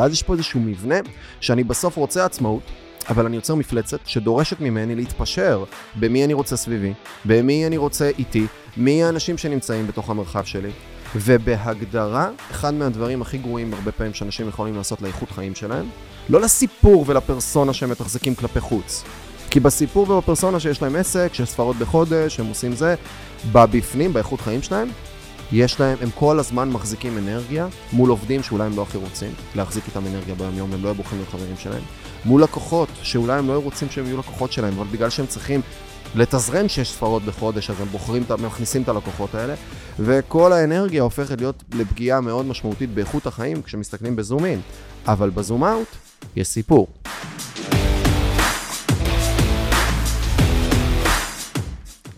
ואז יש פה איזשהו מבנה שאני בסוף רוצה עצמאות, אבל אני יוצר מפלצת שדורשת ממני להתפשר במי אני רוצה סביבי, במי אני רוצה איתי, מי האנשים שנמצאים בתוך המרחב שלי. ובהגדרה, אחד מהדברים הכי גרועים הרבה פעמים שאנשים יכולים לעשות לאיכות חיים שלהם, לא לסיפור ולפרסונה שהם מתחזקים כלפי חוץ. כי בסיפור ובפרסונה שיש להם עסק, שיש ספרות בחודש, הם עושים זה, בבפנים, באיכות חיים שלהם, יש להם, הם כל הזמן מחזיקים אנרגיה מול עובדים שאולי הם לא הכי רוצים להחזיק איתם אנרגיה ביום יום, הם לא בוחרים להיות חברים שלהם. מול לקוחות, שאולי הם לא רוצים שהם יהיו לקוחות שלהם, אבל בגלל שהם צריכים לתזרן שש ספרות בחודש, אז הם בוחרים, מכניסים את הלקוחות האלה, וכל האנרגיה הופכת להיות לפגיעה מאוד משמעותית באיכות החיים כשמסתכלים בזום אין. אבל בזום אאוט יש סיפור.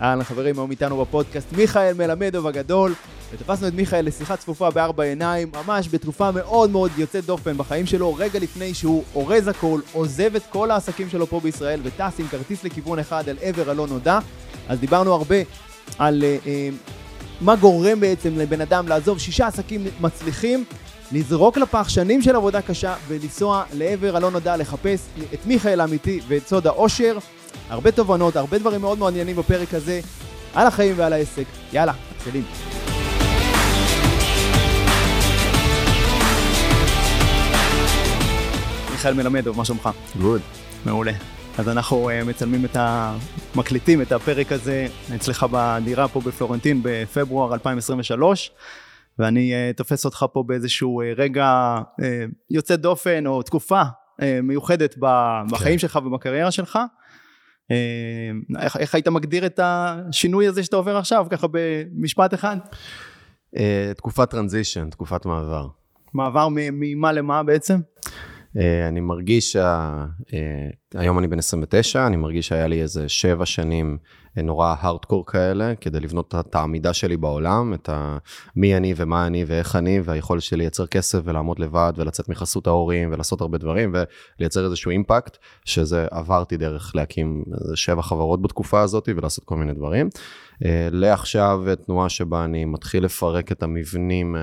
אהלן חברים, היום איתנו בפודקאסט מיכאל מלמדוב הגדול. ותפסנו את מיכאל לשיחה צפופה בארבע עיניים, ממש בתקופה מאוד מאוד יוצאת דופן בחיים שלו, רגע לפני שהוא אורז הכל, עוזב את כל העסקים שלו פה בישראל וטס עם כרטיס לכיוון אחד אל עבר הלא נודע. אז דיברנו הרבה על uh, uh, מה גורם בעצם לבן אדם לעזוב שישה עסקים מצליחים, לזרוק לפח שנים של עבודה קשה ולנסוע לעבר הלא נודע לחפש את מיכאל האמיתי ואת סוד האושר. הרבה תובנות, הרבה דברים מאוד מעניינים בפרק הזה, על החיים ועל העסק. יאללה, מתחילים. מיכאל מלמדוב, מה שלומך? גוד. מעולה. אז אנחנו uh, מצלמים את ה... מקליטים את הפרק הזה אצלך בדירה פה בפלורנטין בפברואר 2023, ואני uh, תופס אותך פה באיזשהו uh, רגע uh, יוצא דופן או תקופה uh, מיוחדת בחיים כן. שלך ובקריירה שלך. איך, איך היית מגדיר את השינוי הזה שאתה עובר עכשיו, ככה במשפט אחד? Uh, תקופת טרנזישן, תקופת מעבר. מעבר ממה למה בעצם? אה, אני מרגיש שה... אה, היום אני בן 29, אני מרגיש שהיה לי איזה שבע שנים אה, נורא הארדקור כאלה, כדי לבנות את העמידה שלי בעולם, את ה... מי אני ומה אני ואיך אני, והיכולת שלי לייצר כסף ולעמוד לבד ולצאת מחסות ההורים ולעשות הרבה דברים ולייצר איזשהו אימפקט, שזה עברתי דרך להקים שבע חברות בתקופה הזאת ולעשות כל מיני דברים. לעכשיו תנועה שבה אני מתחיל לפרק את המבנים.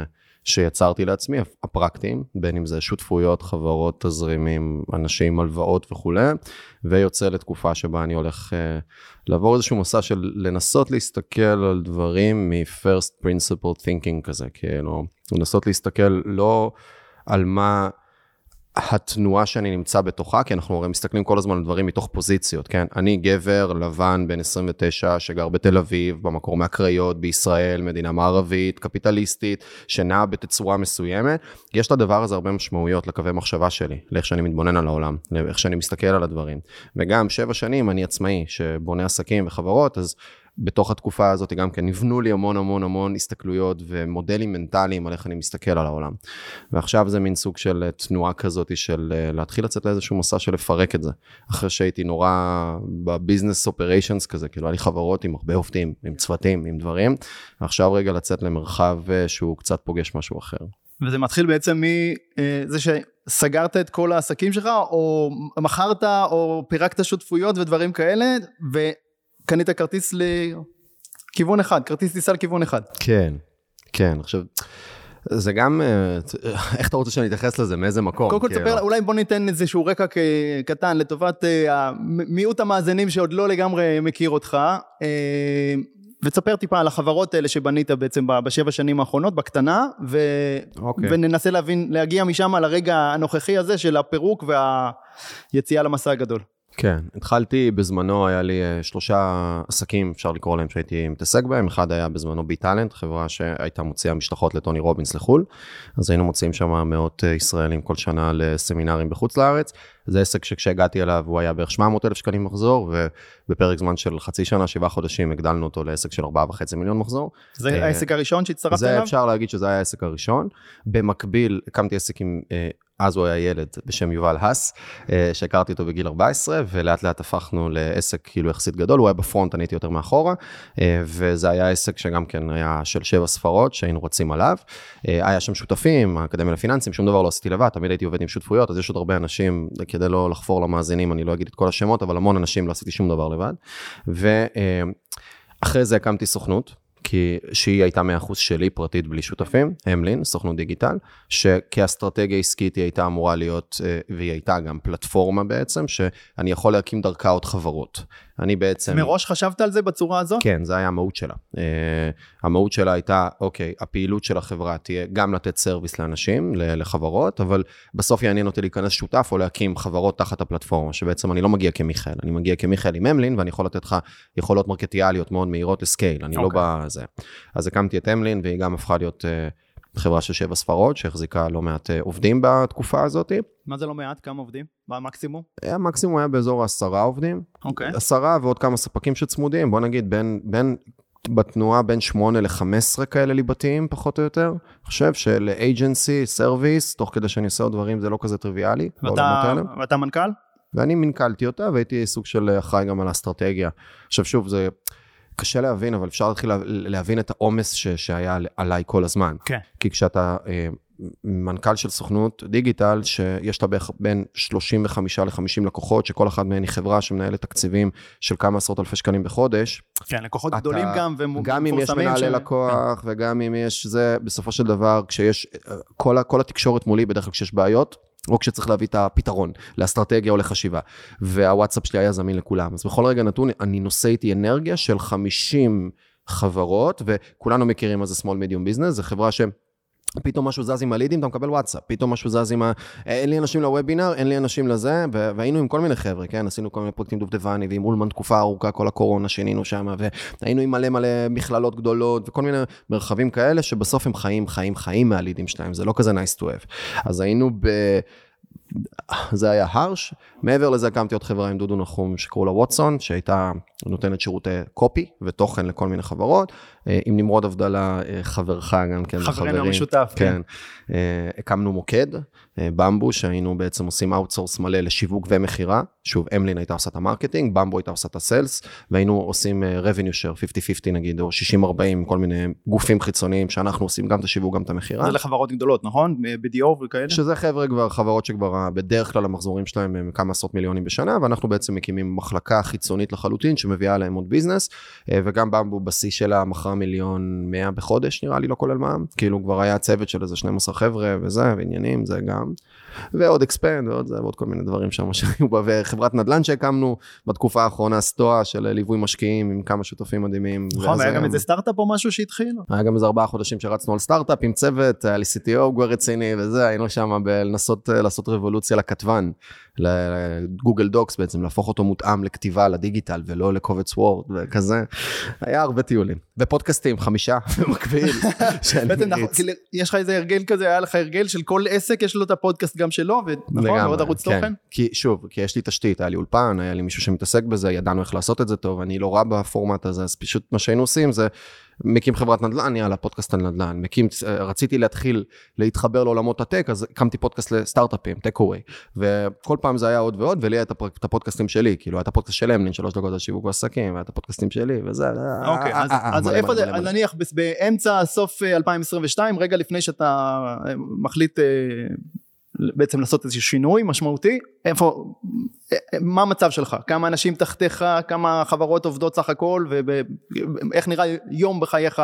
שיצרתי לעצמי, הפרקטיים, בין אם זה שותפויות, חברות, תזרימים, אנשים, הלוואות וכולי, ויוצא לתקופה שבה אני הולך uh, לעבור איזשהו מסע של לנסות להסתכל על דברים מ-first principle thinking כזה, כאילו, לנסות להסתכל לא על מה... התנועה שאני נמצא בתוכה, כי אנחנו הרי מסתכלים כל הזמן על דברים מתוך פוזיציות, כן? אני גבר לבן בן 29 שגר בתל אביב, במקור מהקריות, בישראל, מדינה מערבית, קפיטליסטית, שנעה בתצורה מסוימת. יש לדבר הזה הרבה משמעויות לקווי מחשבה שלי, לאיך שאני מתבונן על העולם, לאיך שאני מסתכל על הדברים. וגם שבע שנים אני עצמאי, שבונה עסקים וחברות, אז בתוך התקופה הזאת גם כן נבנו לי המון המון המון הסתכלויות ומודלים מנטליים על איך אני מסתכל על העולם. ועכשיו זה מין סוג של תנועה כזאת של אה, להתחיל לצאת לאיזשהו מסע של לפרק את זה. אחרי שהייתי נורא בביזנס אופריישנס כזה, כאילו היה לי חברות עם הרבה עובדים, עם צוותים, עם דברים, ועכשיו רגע לצאת למרחב אה, שהוא קצת פוגש משהו אחר. וזה מתחיל בעצם מזה אה, שסגרת את כל העסקים שלך, או מכרת, או פירקת שותפויות ודברים כאלה, ו... קנית כרטיס לכיוון אחד, כרטיס טיסה לכיוון אחד. כן, כן, עכשיו... זה גם, אה, איך אתה רוצה שאני אתייחס לזה, מאיזה מקום? קודם כל תספר, כאילו? אולי בוא ניתן איזשהו רקע קטן לטובת אה, מיעוט המאזינים שעוד לא לגמרי מכיר אותך, אה, ותספר טיפה על החברות האלה שבנית בעצם בשבע שנים האחרונות, בקטנה, ו... אוקיי. וננסה להבין, להגיע משם לרגע הנוכחי הזה של הפירוק והיציאה למסע הגדול. כן, התחלתי בזמנו, היה לי אה, שלושה עסקים, אפשר לקרוא להם, שהייתי מתעסק בהם. אחד היה בזמנו בי טאלנט, חברה שהייתה מוציאה משלחות לטוני רובינס לחו"ל. אז היינו מוציאים שם מאות אה, ישראלים כל שנה לסמינרים בחוץ לארץ. זה עסק שכשהגעתי אליו הוא היה בערך 700 אלף שקלים מחזור, ובפרק זמן של חצי שנה, שבעה חודשים, הגדלנו אותו לעסק של 4.5 מיליון מחזור. זה אה, העסק הראשון שהצטרפת אליו? זה אפשר להגיד שזה היה העסק הראשון. במקביל, הקמתי עסק עם אז הוא היה ילד בשם יובל האס, אה, שהכרתי אותו בגיל 14, ולאט לאט הפכנו לעסק כאילו יחסית גדול, הוא היה בפרונט, אני הייתי יותר מאחורה, אה, וזה היה עסק שגם כן היה של שבע ספרות שהיינו רצים עליו. אה, היה שם שותפים, האקדמיה לפיננסים, שום דבר לא עשיתי לבד, תמיד הייתי עובד עם שותפויות, אז יש עוד הרבה אנשים, כדי לא לחפור למאזינים, אני לא אגיד את כל השמות, אבל המון אנשים לא עשיתי שום דבר לבד. ואחרי זה הקמתי סוכנות. כי שהיא הייתה 100% שלי, פרטית, בלי שותפים, המלין, סוכנות דיגיטל, שכאסטרטגיה עסקית היא הייתה אמורה להיות, אה, והיא הייתה גם פלטפורמה בעצם, שאני יכול להקים דרכה עוד חברות. אני בעצם... מראש חשבת על זה בצורה הזו? כן, זה היה המהות שלה. Uh, המהות שלה הייתה, אוקיי, הפעילות של החברה תהיה גם לתת סרוויס לאנשים, לחברות, אבל בסוף יעניין אותי להיכנס שותף או להקים חברות תחת הפלטפורמה, שבעצם אני לא מגיע כמיכאל, אני מגיע כמיכאל עם אמלין, ואני יכול לתת לך יכולות מרקטיאליות מאוד מהירות ל scale, אני אוקיי. לא אוקיי. בזה. אז הקמתי את אמלין, והיא גם הפכה להיות... אה, חברה של שבע ספרות, שהחזיקה לא מעט עובדים בתקופה הזאת. מה זה לא מעט? כמה עובדים? מה המקסימום? המקסימום היה באזור עשרה עובדים. אוקיי. אוקיי. עשרה ועוד כמה ספקים שצמודים, בוא נגיד בין, בין בתנועה בין 8 ל-15 כאלה ליבתיים, פחות או יותר. אני חושב של agency, service, תוך כדי שאני עושה עוד דברים, זה לא כזה טריוויאלי. ואתה, ואתה מנכ"ל? ואני מנכ"לתי אותה, והייתי סוג של אחראי גם על האסטרטגיה. עכשיו שוב, זה קשה להבין, אבל אפשר להתחיל להבין את העומס שהיה עליי כל הזמן. כן. כי כשאתה אה, מנכ"ל של סוכנות דיגיטל, שיש לה בערך בין 35 ל-50 לקוחות, שכל אחת מהן היא חברה שמנהלת תקציבים של כמה עשרות אלפי שקלים בחודש. כן, לקוחות אתה, גדולים גם ומפורסמים. גם אם יש מנהלי ש... לקוח, כן. וגם אם יש זה, בסופו של דבר, כשיש, כל, כל התקשורת מולי, בדרך כלל כשיש בעיות, או כשצריך להביא את הפתרון לאסטרטגיה או לחשיבה. והוואטסאפ שלי היה זמין לכולם. אז בכל רגע נתון, אני נושא איתי אנרגיה של 50 חברות, וכולנו מכירים מה זה small medium business, זו חברה ש... פתאום משהו זז עם הלידים, אתה מקבל וואטסאפ, פתאום משהו זז עם ה... אין לי אנשים לוובינר, אין לי אנשים לזה, והיינו עם כל מיני חבר'ה, כן? עשינו כל מיני פרויקטים דובדבני, ועם אולמן תקופה ארוכה, כל הקורונה שינינו שם, והיינו עם מלא מלא מכללות גדולות, וכל מיני מרחבים כאלה, שבסוף הם חיים, חיים, חיים מהלידים שלהם, זה לא כזה nice to have. אז היינו ב... זה היה harsh. מעבר לזה הקמתי עוד חברה עם דודו נחום שקראו לה ווטסון, שהייתה נותנת שירותי קופי ותוכן לכל מיני חברות. אה, עם נמרוד אבדלה, אה, חברך גם כן, חברנו המשותף, כן. כן. אה, הקמנו מוקד, במבו, שהיינו בעצם עושים outsource מלא לשיווק ומכירה. שוב, אמלין הייתה עושה את ה marketing, במבו הייתה עושה את ה sales, והיינו עושים revenue share 50-50 נגיד, או 60-40, כל מיני גופים חיצוניים, שאנחנו עושים גם את השיווק, גם את המכירה. זה לחברות גדולות, נכון? בדיור וכאלה? שזה חבר'ה כבר, חברות שכבר בדרך כלל המחזורים שלהם הם כמה עשרות מיליונים בשנה, ואנחנו בעצם מקימים מחלקה חיצונית לחלוטין, שמביאה להם עוד ביזנס, וגם במבו בשיא שלה מכרה מיליון 100 בחודש, נראה לי, לא כולל מע"מ. כאילו כבר היה צוות של איזה 12 חבר'ה וזה, ועניינים, זה גם. ועוד אקספנד ועוד זה, ועוד כל מיני דברים שם שהיו בה, וחברת נדל"ן שהקמנו בתקופה האחרונה, סטואה של ליווי משקיעים עם כמה שותפים מדהימים. נכון, היה גם איזה סטארט-אפ או משהו שהתחיל? היה גם איזה ארבעה חודשים שרצנו על סטארט-אפ עם צוות, היה לי CTO רציני וזה, היינו שם בלנסות לעשות רבולוציה לכתבן. לגוגל דוקס בעצם, להפוך אותו מותאם לכתיבה, לדיגיטל, ולא לקובץ וורד וכזה. היה הרבה טיולים. ופודקאסטים, חמישה במקביל, מריץ. כאילו, יש לך איזה הרגל כזה, היה לך הרגל של כל עסק, יש לו את הפודקאסט גם שלו, ונכון, ועוד ערוץ כן. תוכן? כי שוב, כי יש לי תשתית, היה לי אולפן, היה לי מישהו שמתעסק בזה, ידענו איך לעשות את זה טוב, אני לא רע בפורמט הזה, אז פשוט מה שהיינו עושים זה... מקים חברת נדל"ן, יאללה, פודקאסט על נדל"ן, מקים, רציתי להתחיל להתחבר לעולמות הטק, אז הקמתי פודקאסט לסטארט-אפים, טק אווי, וכל פעם זה היה עוד ועוד, ולי היה את הפודקאסטים שלי, כאילו, היה את הפודקאסט של אמנין, שלוש דקות על שיווק ועסקים, והיה את הפודקאסטים שלי, וזה, אוקיי, אז איפה זה, נניח באמצע, סוף 2022, רגע לפני שאתה מחליט בעצם לעשות איזה שינוי משמעותי, איפה, מה המצב שלך, כמה אנשים תחתיך, כמה חברות עובדות סך הכל, ואיך נראה יום בחייך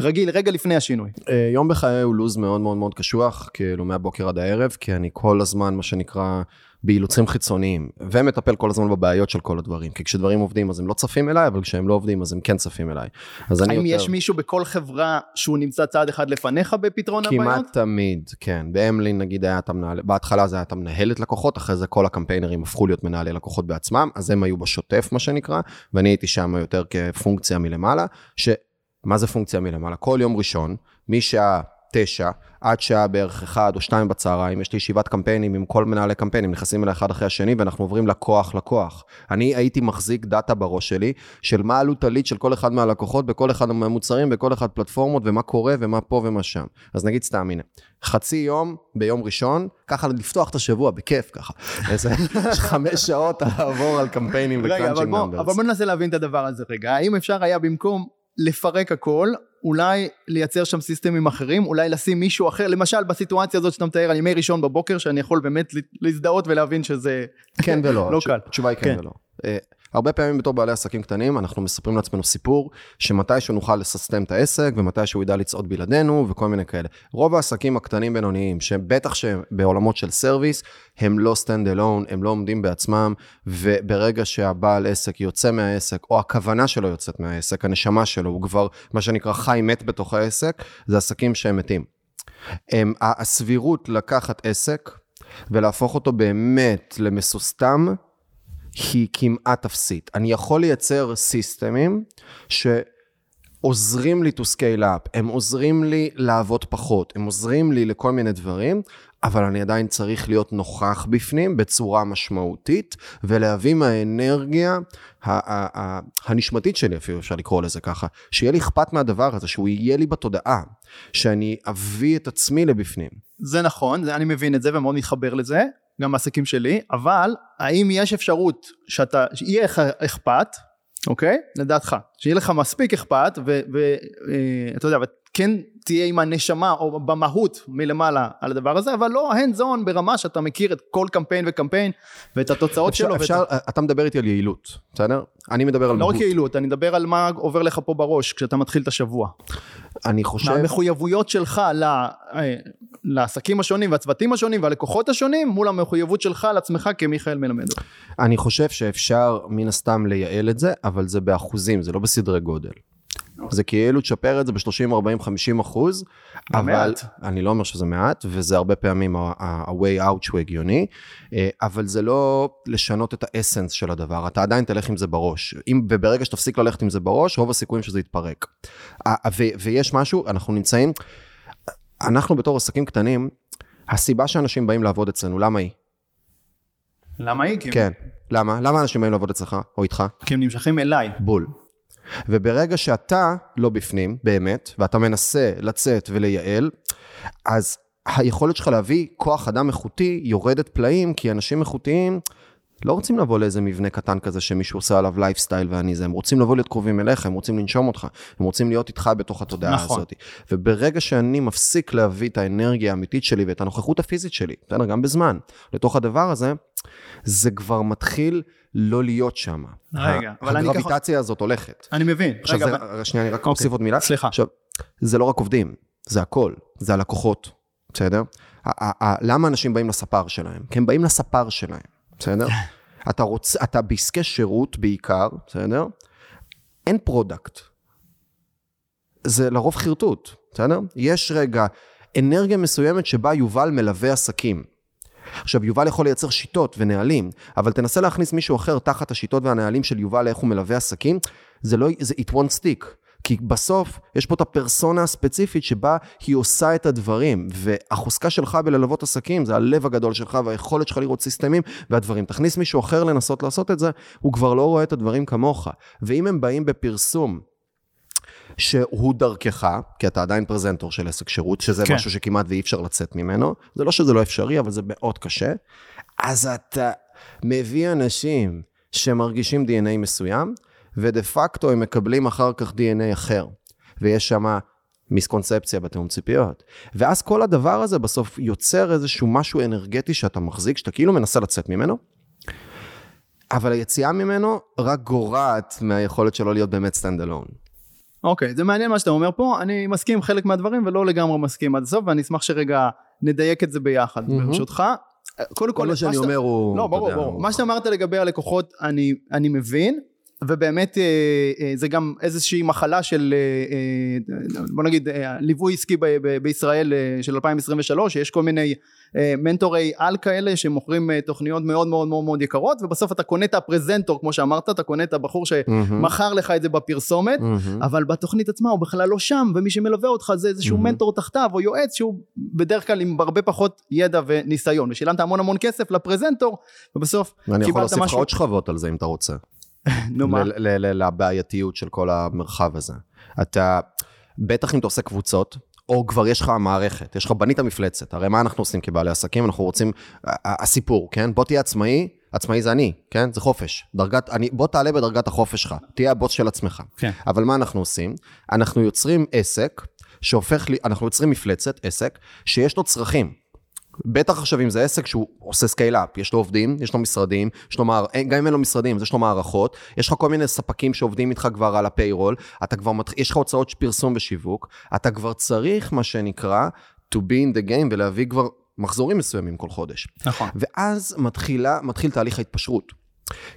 רגיל, רגע לפני השינוי. אה, יום בחיי הוא לו"ז מאוד מאוד מאוד קשוח, כאילו מהבוקר עד הערב, כי אני כל הזמן, מה שנקרא, באילוצים חיצוניים, ומטפל כל הזמן בבעיות של כל הדברים. כי כשדברים עובדים אז הם לא צפים אליי, אבל כשהם לא עובדים אז הם כן צפים אליי. אז האם יותר... יש מישהו בכל חברה שהוא נמצא צעד אחד לפניך בפתרון כמעט הבעיות? כמעט תמיד, כן. באמלין נגיד היה את המנהל, בהתחלה זה היה את המנהלת לקוחות, אחרי זה כל הקמפיינרים הפכו להיות מנהלי לקוחות בעצמם, אז הם היו בשוטף מה שנקרא, ואני הייתי שם יותר כפונקציה מלמעלה, ש... מה זה פונקציה מלמעלה? כל יום ראשון, משעה תשע, עד שעה בערך אחד או שתיים בצהריים, יש לי ישיבת קמפיינים עם כל מנהלי קמפיינים, נכנסים אליי אחד אחרי השני ואנחנו עוברים לקוח לקוח. אני הייתי מחזיק data בראש שלי, של מה עלות הליד של כל אחד מהלקוחות, בכל אחד מהמוצרים, בכל אחד פלטפורמות, ומה קורה ומה פה ומה שם. אז נגיד סתם, הנה, חצי יום ביום ראשון, ככה לפתוח את השבוע, בכיף ככה. איזה חמש שעות לעבור על קמפיינים ו crunching numbers. אבל בוא ננסה להבין את הדבר הזה רגע. האם אפשר היה במקום לפרק הכל, אולי לייצר שם סיסטמים אחרים, אולי לשים מישהו אחר, למשל בסיטואציה הזאת שאתה מתאר על ימי ראשון בבוקר, שאני יכול באמת להזדהות ולהבין שזה כן ולא, לא קל. התשובה היא כן, כן ולא. הרבה פעמים בתור בעלי עסקים קטנים, אנחנו מספרים לעצמנו סיפור, שמתישהו נוכל לססטם את העסק, ומתישהו ידע לצעוד בלעדינו, וכל מיני כאלה. רוב העסקים הקטנים בינוניים, שבטח שבעולמות של service, הם לא stand alone, הם לא עומדים בעצמם, וברגע שהבעל עסק יוצא מהעסק, או הכוונה שלו יוצאת מהעסק, הנשמה שלו, הוא כבר, מה שנקרא, חי מת בתוך העסק, זה עסקים שהם מתים. הם, הסבירות לקחת עסק ולהפוך אותו באמת למסוסתם, היא כמעט אפסית. אני יכול לייצר סיסטמים שעוזרים לי to scale up, הם עוזרים לי לעבוד פחות, הם עוזרים לי לכל מיני דברים, אבל אני עדיין צריך להיות נוכח בפנים בצורה משמעותית, ולהביא מהאנרגיה הנשמתית שלי, אפילו אפשר לקרוא לזה ככה, שיהיה לי אכפת מהדבר הזה, שהוא יהיה לי בתודעה, שאני אביא את עצמי לבפנים. זה נכון, אני מבין את זה ומאוד מתחבר לזה, גם בעסקים שלי, אבל האם יש אפשרות שאתה, שיהיה לך אכפת, אוקיי? לדעתך, שיהיה לך מספיק אכפת, ואתה אה, יודע, כן תהיה עם הנשמה או במהות מלמעלה על הדבר הזה, אבל לא hands on ברמה שאתה מכיר את כל קמפיין וקמפיין ואת התוצאות אפשר, שלו. אפשר, ואת... אתה מדבר איתי על יעילות, בסדר? אני מדבר על לא מהות. לא רק יעילות, אני מדבר על מה עובר לך פה בראש כשאתה מתחיל את השבוע. אני חושב... המחויבויות שלך ל... אה, לעסקים השונים והצוותים השונים והלקוחות השונים מול המחויבות שלך לעצמך כמיכאל מלמדו. אני חושב שאפשר מן הסתם לייעל את זה, אבל זה באחוזים, זה לא בסדרי גודל. זה כאילו תשפר את זה ב-30, 40, 50 אחוז. אבל מעט. אני לא אומר שזה מעט, וזה הרבה פעמים ה-way out שהוא הגיוני, אה, אבל זה לא לשנות את האסנס של הדבר, אתה עדיין תלך עם זה בראש. אם, וברגע שתפסיק ללכת עם זה בראש, רוב הסיכויים שזה יתפרק. ו- ויש משהו, אנחנו נמצאים, אנחנו בתור עסקים קטנים, הסיבה שאנשים באים לעבוד אצלנו, למה היא? למה היא? כן. למה? למה אנשים באים לעבוד אצלך או איתך? כי הם נמשכים אליי. בול. וברגע שאתה לא בפנים, באמת, ואתה מנסה לצאת ולייעל, אז היכולת שלך להביא כוח אדם איכותי יורדת פלאים, כי אנשים איכותיים לא רוצים לבוא לאיזה מבנה קטן כזה שמישהו עושה עליו לייפסטייל ואני זה, הם רוצים לבוא להיות קרובים אליך, הם רוצים לנשום אותך, הם רוצים להיות איתך בתוך התודעה נכון. הזאת. וברגע שאני מפסיק להביא את האנרגיה האמיתית שלי ואת הנוכחות הפיזית שלי, בסדר, גם בזמן, לתוך הדבר הזה, זה כבר מתחיל לא להיות שם. רגע, אבל אני הגרביטציה הזאת הולכת. אני מבין. עכשיו, רגע, זה, אבל- שנייה, אני רק אוקיי, אוסיף עוד מילה. סליחה. עכשיו, זה לא רק עובדים, זה הכל, זה הלקוחות, בסדר? למה אנשים באים לספר שלהם? כי הם באים לספר שלהם, בסדר? אתה רוצה, אתה בעסקי שירות בעיקר, בסדר? אין product. זה לרוב חרטוט, בסדר? יש רגע אנרגיה מסוימת שבה יובל מלווה עסקים. עכשיו, יובל יכול לייצר שיטות ונהלים, אבל תנסה להכניס מישהו אחר תחת השיטות והנהלים של יובל לאיך הוא מלווה עסקים, זה לא, זה it won't stick. כי בסוף יש פה את הפרסונה הספציפית שבה היא עושה את הדברים, והחוזקה שלך בללוות עסקים זה הלב הגדול שלך והיכולת שלך לראות סיסטמים והדברים. תכניס מישהו אחר לנסות לעשות את זה, הוא כבר לא רואה את הדברים כמוך. ואם הם באים בפרסום שהוא דרכך, כי אתה עדיין פרזנטור של עסק שירות, שזה כן. משהו שכמעט ואי אפשר לצאת ממנו, זה לא שזה לא אפשרי, אבל זה מאוד קשה, אז אתה מביא אנשים שמרגישים DNA מסוים, ודה פקטו הם מקבלים אחר כך DNA אחר, ויש שם מיסקונספציה בתיאום ציפיות. ואז כל הדבר הזה בסוף יוצר איזשהו משהו אנרגטי שאתה מחזיק, שאתה כאילו מנסה לצאת ממנו, אבל היציאה ממנו רק גורעת מהיכולת שלו להיות באמת stand alone. אוקיי, זה מעניין מה שאתה אומר פה, אני מסכים עם חלק מהדברים ולא לגמרי מסכים עד הסוף, ואני אשמח שרגע נדייק את זה ביחד, מהמם. ברשותך. קודם כל, כל מה שאני שאתה- אומר הוא... לא, ברור, ברור. מה שאתה אמרת לגבי הלקוחות, אני, אני מבין, ובאמת אה, אה, זה גם איזושהי מחלה של, אה, בוא נגיד, ליווי עסקי בישראל של 2023, שיש כל מיני מנטורי על כאלה שמוכרים תוכניות מאוד מאוד מאוד מאוד יקרות, ובסוף אתה קונה את הפרזנטור, כמו שאמרת, אתה קונה את הבחור. שמכר לך את זה בפרסומת. אבל בתוכנית עצמה הוא בכלל לא שם, ומי שמלווה אותך זה איזשהו. מנטור תחתיו, או יועץ שהוא בדרך כלל עם הרבה פחות ידע וניסיון, ושילמת המון המון כסף לפרזנטור, ובסוף ואני יכול קיבלת להוסיף לך משהו, עוד שכבות על זה אם אתה רוצה. נו מה, לבעייתיות של כל המרחב הזה. אתה, בטח אם אתה עושה קבוצות, או כבר יש לך מערכת, יש לך בנית מפלצת. הרי מה אנחנו עושים כבעלי עסקים? אנחנו רוצים, הסיפור, כן? בוא תהיה עצמאי, עצמאי זה אני, כן? זה חופש. דרגת, אני, בוא תעלה בדרגת החופש שלך, תהיה הבוס של עצמך. כן. אבל מה אנחנו עושים? אנחנו יוצרים עסק שהופך לי, אנחנו יוצרים מפלצת, עסק, שיש לו צרכים. בטח עכשיו אם זה עסק שהוא עושה scale-up, יש לו עובדים, יש לו משרדים, יש לו מער... גם אם אין לו משרדים, אז יש לו מערכות, יש לך כל מיני ספקים שעובדים איתך כבר על ה payroll, אתה כבר מתח... יש לך הוצאות פרסום ושיווק, אתה כבר צריך, מה שנקרא, to be in the game ולהביא כבר מחזורים מסוימים כל חודש. נכון. ואז מתחילה, מתחיל תהליך ההתפשרות.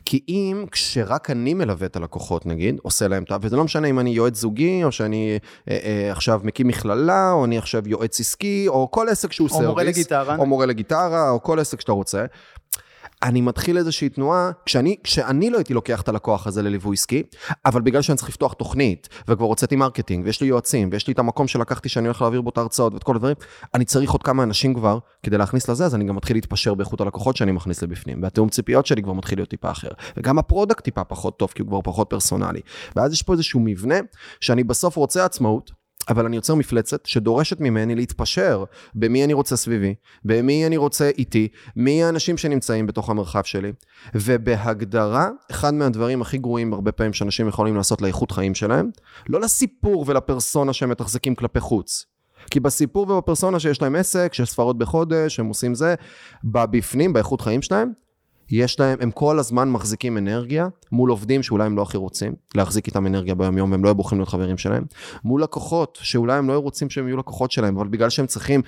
כי אם כשרק אני מלווה את הלקוחות נגיד, עושה להם את ה... וזה לא משנה אם אני יועץ זוגי, או שאני אה, אה, עכשיו מקים מכללה, או אני עכשיו יועץ עסקי, או כל עסק שהוא או service. מורה לגיטרה. או מורה לגיטרה, או כל עסק שאתה רוצה. אני מתחיל איזושהי תנועה, כשאני, כשאני לא הייתי לוקח את הלקוח הזה לליווי עסקי, אבל בגלל שאני צריך לפתוח תוכנית, וכבר הוצאתי marketing, ויש לי יועצים, ויש לי את המקום שלקחתי שאני הולך להעביר בו את ההרצאות ואת כל הדברים, אני צריך עוד כמה אנשים כבר כדי להכניס לזה, אז אני גם מתחיל להתפשר באיכות הלקוחות שאני מכניס לבפנים, והתיאום ציפיות שלי כבר מתחיל להיות טיפה אחר. וגם ה product טיפה פחות טוב, כי הוא כבר פחות פרסונלי. ואז יש פה איזשהו מבנה, שאני בסוף רוצה עצמאות, אבל אני יוצר מפלצת שדורשת ממני להתפשר במי אני רוצה סביבי, במי אני רוצה איתי, מי האנשים שנמצאים בתוך המרחב שלי. ובהגדרה, אחד מהדברים הכי גרועים הרבה פעמים שאנשים יכולים לעשות לאיכות חיים שלהם, לא לסיפור ולפרסונה שהם מתחזקים כלפי חוץ. כי בסיפור ובפרסונה שיש להם עסק, שיש ספרות בחודש, הם עושים זה, בבפנים, באיכות חיים שלהם, יש להם, הם כל הזמן מחזיקים אנרגיה מול עובדים שאולי הם לא הכי רוצים להחזיק איתם אנרגיה ביום יום והם לא בוחרים להיות חברים שלהם, מול לקוחות שאולי הם לא רוצים שהם יהיו לקוחות שלהם, אבל בגלל שהם צריכים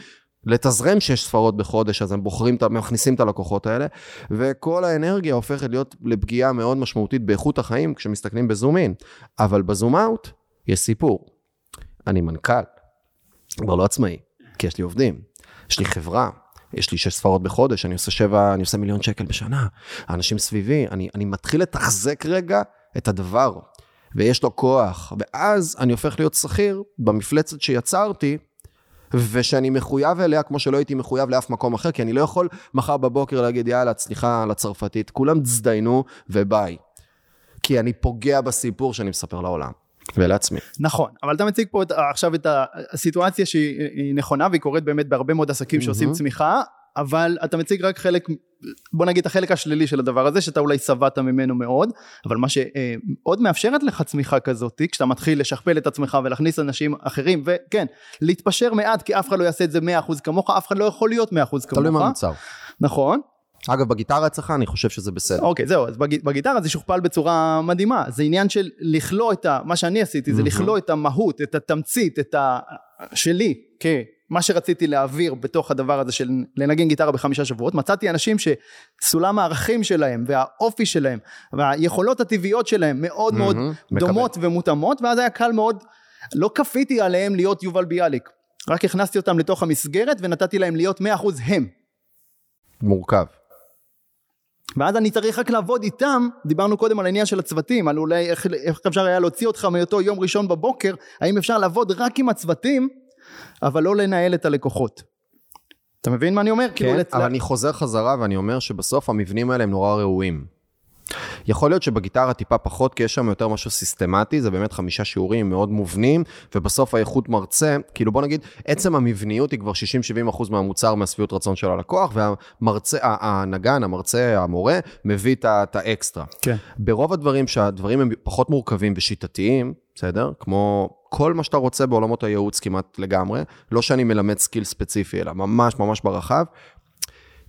לתזרם שש ספרות בחודש, אז הם בוחרים, מכניסים את הלקוחות האלה, וכל האנרגיה הופכת להיות לפגיעה מאוד משמעותית באיכות החיים כשמסתכלים בזום אין, אבל בזום אאוט יש סיפור. אני מנכ"ל, כבר לא עצמאי, כי יש לי עובדים, יש לי חברה, יש לי שש ספרות בחודש, אני עושה שבע, אני עושה מיליון שקל בשנה, האנשים סביבי, אני, אני מתחיל לתחזק רגע את הדבר, ויש לו כוח, ואז אני הופך להיות שכיר במפלצת שיצרתי, ושאני מחויב אליה כמו שלא הייתי מחויב לאף מקום אחר, כי אני לא יכול מחר בבוקר להגיד, יאללה, סליחה על הצרפתית, כולם תזדיינו וביי. כי אני פוגע בסיפור שאני מספר לעולם. ולעצמי. נכון, אבל אתה מציג פה את, עכשיו את הסיטואציה שהיא נכונה והיא קורית באמת בהרבה מאוד עסקים שעושים צמיחה, אבל אתה מציג רק חלק, בוא נגיד החלק השלילי של הדבר הזה, שאתה אולי שבעת ממנו מאוד, אבל מה שעוד מאפשרת לך צמיחה כזאת, כשאתה מתחיל לשכפל את עצמך ולהכניס אנשים אחרים, וכן, להתפשר מעט, כי אף אחד לא יעשה את זה 100% כמוך, אף אחד לא יכול להיות 100% כמוך. תלוי מה מוצר. נכון. אגב, בגיטרה אצלך אני חושב שזה בסדר. אוקיי, זהו, אז בג, בגיטרה זה שוכפל בצורה מדהימה. זה עניין של לכלוא את ה... מה שאני עשיתי זה לכלוא את המהות, את התמצית, את ה... שלי, כמה שרציתי להעביר בתוך הדבר הזה של לנגן גיטרה בחמישה שבועות. מצאתי אנשים שסולם הערכים שלהם והאופי שלהם והיכולות הטבעיות שלהם מאוד מאוד דומות ומותאמות, ואז היה קל מאוד, לא כפיתי עליהם להיות יובל ביאליק. רק הכנסתי אותם לתוך המסגרת ונתתי להם להיות 100% הם. מורכב. ואז אני צריך רק לעבוד איתם, דיברנו קודם על העניין של הצוותים, על אולי איך, איך אפשר היה להוציא אותך מאותו יום ראשון בבוקר, האם אפשר לעבוד רק עם הצוותים, אבל לא לנהל את הלקוחות. אתה מבין מה אני אומר? כן, כאילו אבל אני חוזר חזרה ואני אומר שבסוף המבנים האלה הם נורא ראויים. יכול להיות שבגיטרה טיפה פחות, כי יש שם יותר משהו סיסטמטי, זה באמת חמישה שיעורים מאוד מובנים, ובסוף האיכות מרצה, כאילו בוא נגיד, עצם המבניות היא כבר 60-70% מהמוצר, מהשביעות רצון של הלקוח, והמרצה, הנגן, המרצה, המורה, מביא את האקסטרה. כן. ברוב הדברים, שהדברים הם פחות מורכבים ושיטתיים, בסדר? כמו כל מה שאתה רוצה בעולמות הייעוץ כמעט לגמרי, לא שאני מלמד skill ספציפי, אלא ממש ממש ברחב,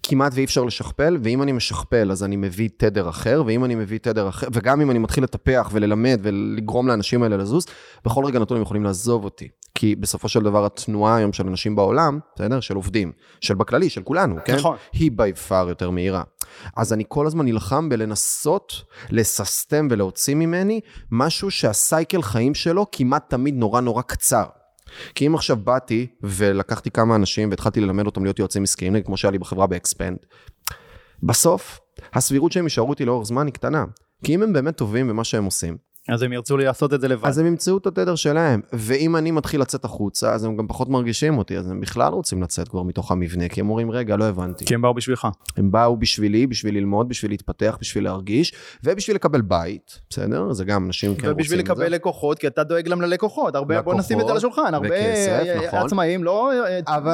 כמעט ואי אפשר לשכפל, ואם אני משכפל אז אני מביא תדר אחר, ואם אני מביא תדר אחר, וגם אם אני מתחיל לטפח וללמד ולגרום לאנשים האלה לזוז, בכל רגע נתון הם יכולים לעזוב אותי. כי בסופו של דבר התנועה היום של אנשים בעולם, בסדר? של עובדים, של בכללי, של כולנו, כן? נכון. היא by far יותר מהירה. אז אני כל הזמן נלחם בלנסות לססטם ולהוציא ממני משהו שה cycle חיים שלו כמעט תמיד נורא נורא קצר. כי אם עכשיו באתי ולקחתי כמה אנשים והתחלתי ללמד אותם להיות יועצים עסקיים, כמו שהיה לי בחברה באקספנד, בסוף הסבירות שהם יישארו איתי לאורך זמן היא קטנה. כי אם הם באמת טובים במה שהם עושים, אז הם ירצו לעשות את זה לבד. אז הם ימצאו את התדר שלהם. ואם אני מתחיל לצאת החוצה, אז הם גם פחות מרגישים אותי, אז הם בכלל רוצים לצאת כבר מתוך המבנה, כי הם אומרים, רגע, לא הבנתי. כי הם באו בשבילך. הם באו בשבילי, בשביל ללמוד, בשביל להתפתח, בשביל להרגיש, ובשביל לקבל בית, בסדר? זה גם אנשים כן רוצים את זה. ובשביל לקבל לקוחות, כי אתה דואג להם ללקוחות. הרבה, בוא נשים את זה על השולחן, הרבה וכסף, נכון. עצמאים לא,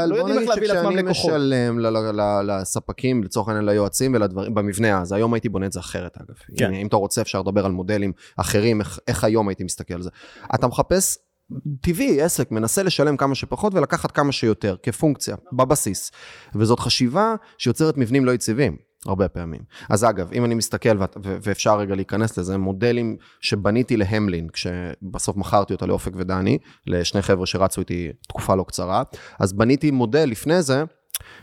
לא יודעים איך להביא לעצמם לקוחות. אבל בוא נגיד שכשאני משלם לספקים, לצורך העניין ליועצים ולדברים, במבנה אז, היום הייתי בונה את זה אחרת אגב. כן. אם אתה רוצה אפשר לדבר על מודלים אחרים, איך, איך היום הייתי מסתכל על זה. אתה מחפש טבעי, עסק מנסה לשלם כמה שפחות ולקחת כמה שיותר, כפונקציה, בבסיס. וזאת חשיבה שיוצרת מבנים לא יציבים. הרבה פעמים. אז אגב, אם אני מסתכל, ו- ואפשר רגע להיכנס לזה, מודלים שבניתי להמלין, כשבסוף מכרתי אותה לאופק ודני, לשני חבר'ה שרצו איתי תקופה לא קצרה, אז בניתי מודל לפני זה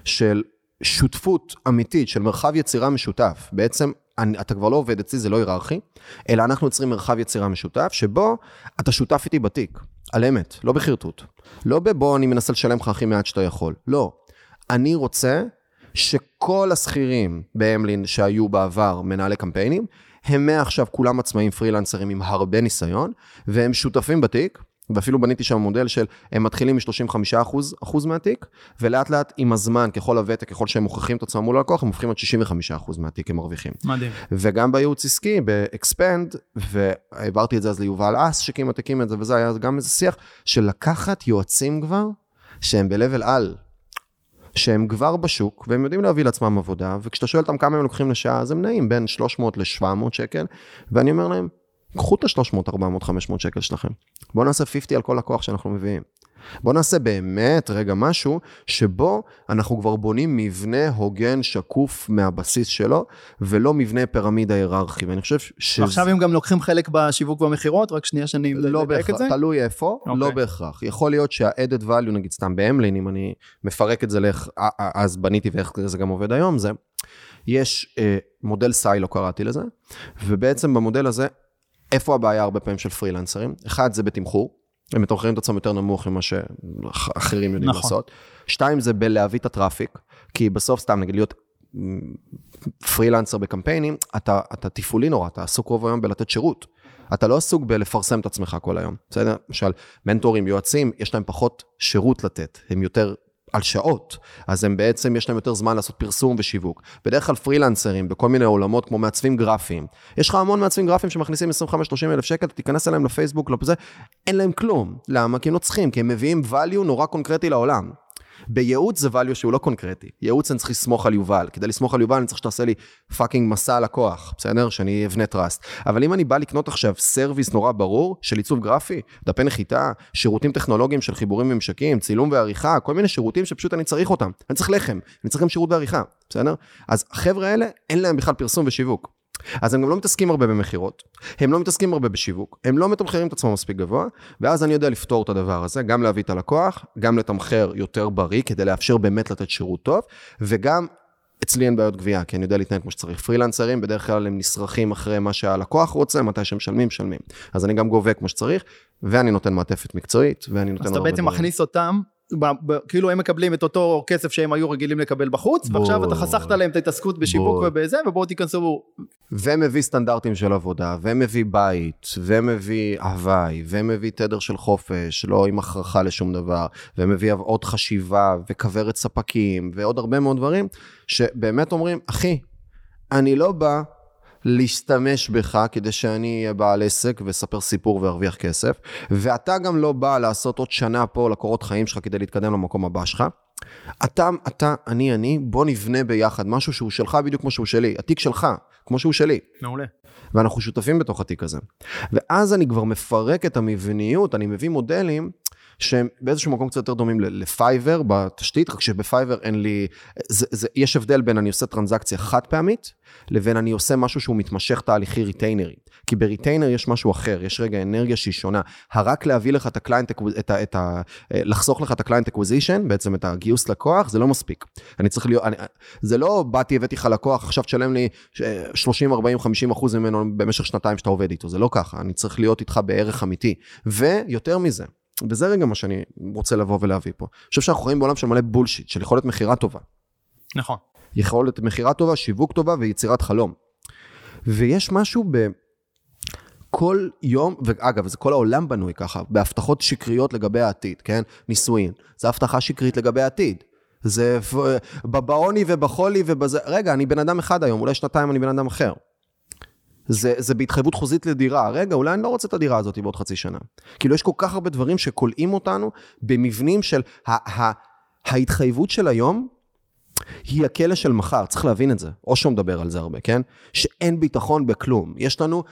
של שותפות אמיתית, של מרחב יצירה משותף. בעצם אני, אתה כבר לא עובד אצלי, זה לא היררכי, אלא אנחנו יוצרים מרחב יצירה משותף, שבו אתה שותף איתי בתיק, על אמת, לא בחרטוט. לא בבוא אני מנסה לשלם לך הכי מעט שאתה יכול. לא. אני רוצה שכל השכירים באמלין שהיו בעבר מנהלי קמפיינים, הם מעכשיו כולם עצמאים פרילנסרים עם הרבה ניסיון, והם שותפים בתיק, ואפילו בניתי שם מודל של, הם מתחילים מ-35% אחוז, אחוז מהתיק, ולאט לאט עם הזמן, ככל הוותק, ככל שהם מוכיחים את עצמם מול הלקוח, הם הופכים עד 65% אחוז מהתיק הם מרוויחים. מדהים. וגם בייעוץ עסקי, באקספנד, והעברתי את זה אז ליובל אס, שכמעט הקים את זה, וזה היה גם איזה שיח של לקחת יועצים כבר, שהם ב-level על, שהם כבר בשוק, והם יודעים להביא לעצמם עבודה, וכשאתה שואל אותם כמה הם לוקחים לשעה, אז הם נעים בין 300 ל-700 שקל, ואני אומר להם, קחו את ה-300, 400, 500 שקל שלכם. בואו נעשה 50 על כל לקוח שאנחנו מביאים. בואו נעשה באמת רגע משהו שבו אנחנו כבר בונים מבנה הוגן, שקוף מהבסיס שלו, ולא מבנה פירמידה היררכי. ואני חושב ש... עכשיו הם גם לוקחים חלק בשיווק והמכירות, רק שנייה שאני לא לדייק את זה? בהכרח, תלוי איפה, אוקיי. לא בהכרח. יכול להיות שה-added value, נגיד סתם באמלין, אם אני מפרק את זה לאיך, אז בניתי ואיך זה גם עובד היום, זה, יש אה, מודל סיילו קראתי לזה, ובעצם במודל הזה, איפה הבעיה הרבה פעמים של פרילנסרים? אחד, זה בתמחור. הם מתמחרים את עצמם יותר נמוך ממה שאחרים יודעים נכון. לעשות. שתיים, זה בלהביא את הטראפיק, כי בסוף סתם, נגיד להיות פרילנסר בקמפיינים, אתה, אתה תפעולי נורא, אתה עסוק רוב היום בלתת שירות. אתה לא עסוק בלפרסם את עצמך כל היום, בסדר? למשל, מנטורים, יועצים, יש להם פחות שירות לתת, הם יותר על שעות, אז הם בעצם, יש להם יותר זמן לעשות פרסום ושיווק. בדרך כלל פרילנסרים בכל מיני עולמות כמו מעצבים גרפיים. יש לך המון מעצבים גרפיים שמכניסים 25-30 אלף שקל, תיכנס אליהם לפייסבוק, לזה, אין להם כלום. למה? כי הם לא צריכים, כי הם מביאים value נורא קונקרטי לעולם. בייעוץ זה value שהוא לא קונקרטי. ייעוץ אני צריך לסמוך על יובל. כדי לסמוך על יובל אני צריך שתעשה לי fucking מסע לקוח, בסדר? שאני אבנה trust. אבל אם אני בא לקנות עכשיו service נורא ברור של עיצוב גרפי, דפי נחיתה, שירותים טכנולוגיים של חיבורים וממשקים, צילום ועריכה, כל מיני שירותים שפשוט אני צריך אותם. אני צריך לחם, אני צריך גם שירות ועריכה, בסדר? אז החבר'ה האלה, אין להם בכלל פרסום ושיווק. אז הם גם לא מתעסקים הרבה במכירות, הם לא מתעסקים הרבה בשיווק, הם לא מתמחרים את עצמם מספיק גבוה, ואז אני יודע לפתור את הדבר הזה, גם להביא את הלקוח, גם לתמחר יותר בריא, כדי לאפשר באמת לתת שירות טוב, וגם אצלי אין בעיות גבייה, כי אני יודע להתנהג כמו שצריך. פרילנסרים, בדרך כלל הם נסרחים אחרי מה שהלקוח רוצה, מתי שמשלמים, משלמים. אז אני גם גובה כמו שצריך, ואני נותן מעטפת מקצועית, ואני נותן אז אתה הרבה בעצם דברים. מכניס אותם, ב- ב- כאילו הם מקבלים את אותו כסף שהם היו רגילים לקבל בחוץ, ועכשיו אתה. חסכת להם את ההתעסקות בשיווק בול. ובזה, ובואו תיכנסו ומביא סטנדרטים של עבודה, ומביא בית, ומביא הוואי, ומביא תדר של חופש, לא עם הכרחה לשום דבר, ומביא עוד חשיבה, וכוורת ספקים, ועוד הרבה מאוד דברים, שבאמת אומרים, אחי, אני לא בא להשתמש בך כדי שאני אהיה בעל עסק ואספר סיפור וארוויח כסף, ואתה גם לא בא לעשות עוד שנה פה לקורות חיים שלך כדי להתקדם למקום הבא שלך. אתה, אתה, אני, אני, בוא נבנה ביחד משהו שהוא שלך בדיוק כמו שהוא שלי, התיק שלך, כמו שהוא שלי. מעולה. ואנחנו שותפים בתוך התיק הזה. ואז אני כבר מפרק את המבניות, אני מביא מודלים שהם באיזשהו מקום קצת יותר דומים ל Fiverr בתשתית, רק שב Fiverr אין לי, זה, זה, יש הבדל בין אני עושה טרנזקציה חד פעמית, לבין אני עושה משהו שהוא מתמשך תהליכי ריטיינרי. כי ב retainer יש משהו אחר, יש רגע אנרגיה שהיא שונה. הרק להביא לך את ה client, את ה, את ה, לחסוך לך את ה client acquisition, בעצם את הגיוס לקוח, זה לא מספיק. אני צריך להיות, אני, זה לא באתי, הבאתי לך לקוח, עכשיו תשלם לי 30, 40, 50 אחוז ממנו במשך שנתיים שאתה עובד איתו, זה לא ככה, אני צריך להיות איתך בערך אמיתי. ויותר מזה, וזה רגע מה שאני רוצה לבוא ולהביא פה. אני חושב שאנחנו חיים בעולם של מלא בולשיט, של יכולת מכירה טובה. נכון. יכולת מכירה טובה, שיווק טובה ויצירת חלום. ויש משהו ב... כל יום, ואגב, זה כל העולם בנוי ככה, בהבטחות שקריות לגבי העתיד, כן? נישואין. זו הבטחה שקרית לגבי העתיד. זה בעוני ובחולי ובזה... רגע, אני בן אדם אחד היום, אולי שנתיים אני בן אדם אחר. זה, זה בהתחייבות חוזית לדירה. רגע, אולי אני לא רוצה את הדירה הזאת בעוד חצי שנה. כאילו, יש כל כך הרבה דברים שכולאים אותנו במבנים של ה- ה- ההתחייבות של היום, היא הכלא של מחר, צריך להבין את זה. אושו מדבר על זה הרבה, כן? שאין ביטחון בכלום. יש לנו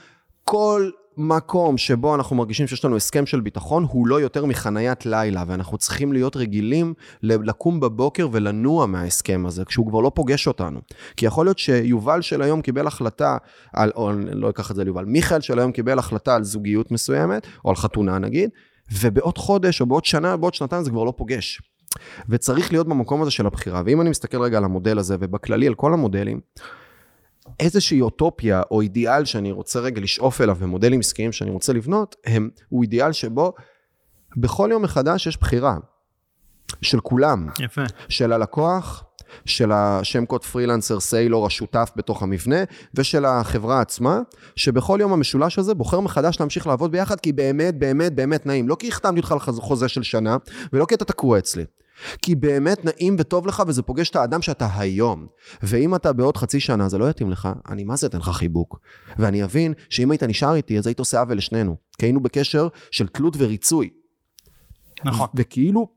כל מקום שבו אנחנו מרגישים שיש לנו הסכם של ביטחון, הוא לא יותר מחניית לילה, ואנחנו צריכים להיות רגילים לקום בבוקר ולנוע מההסכם הזה, כשהוא כבר לא פוגש אותנו. כי יכול להיות שיובל של היום קיבל החלטה על, או אני לא אקח את זה ליובל, מיכאל של היום קיבל החלטה על זוגיות מסוימת, או על חתונה נגיד, ובעוד חודש או בעוד שנה, בעוד שנתיים זה כבר לא פוגש. וצריך להיות במקום הזה של הבחירה. ואם אני מסתכל רגע על המודל הזה, ובכללי על כל המודלים, איזושהי אוטופיה או אידיאל שאני רוצה רגע לשאוף אליו ומודלים עסקיים שאני רוצה לבנות, הם, הוא אידיאל שבו בכל יום מחדש יש בחירה של כולם. יפה. של הלקוח, של השם קוד פרילנסר סיילור השותף בתוך המבנה, ושל החברה עצמה, שבכל יום המשולש הזה בוחר מחדש להמשיך לעבוד ביחד, כי באמת, באמת, באמת נעים. לא כי החתמתי אותך על חוזה של שנה, ולא כי אתה תקוע אצלי. כי באמת נעים וטוב לך וזה פוגש את האדם שאתה היום. ואם אתה בעוד חצי שנה זה לא יתאים לך, אני מה זה אתן לך חיבוק. ואני אבין שאם היית נשאר איתי אז היית עושה עוול לשנינו. כי היינו בקשר של תלות וריצוי. נכון. וכאילו,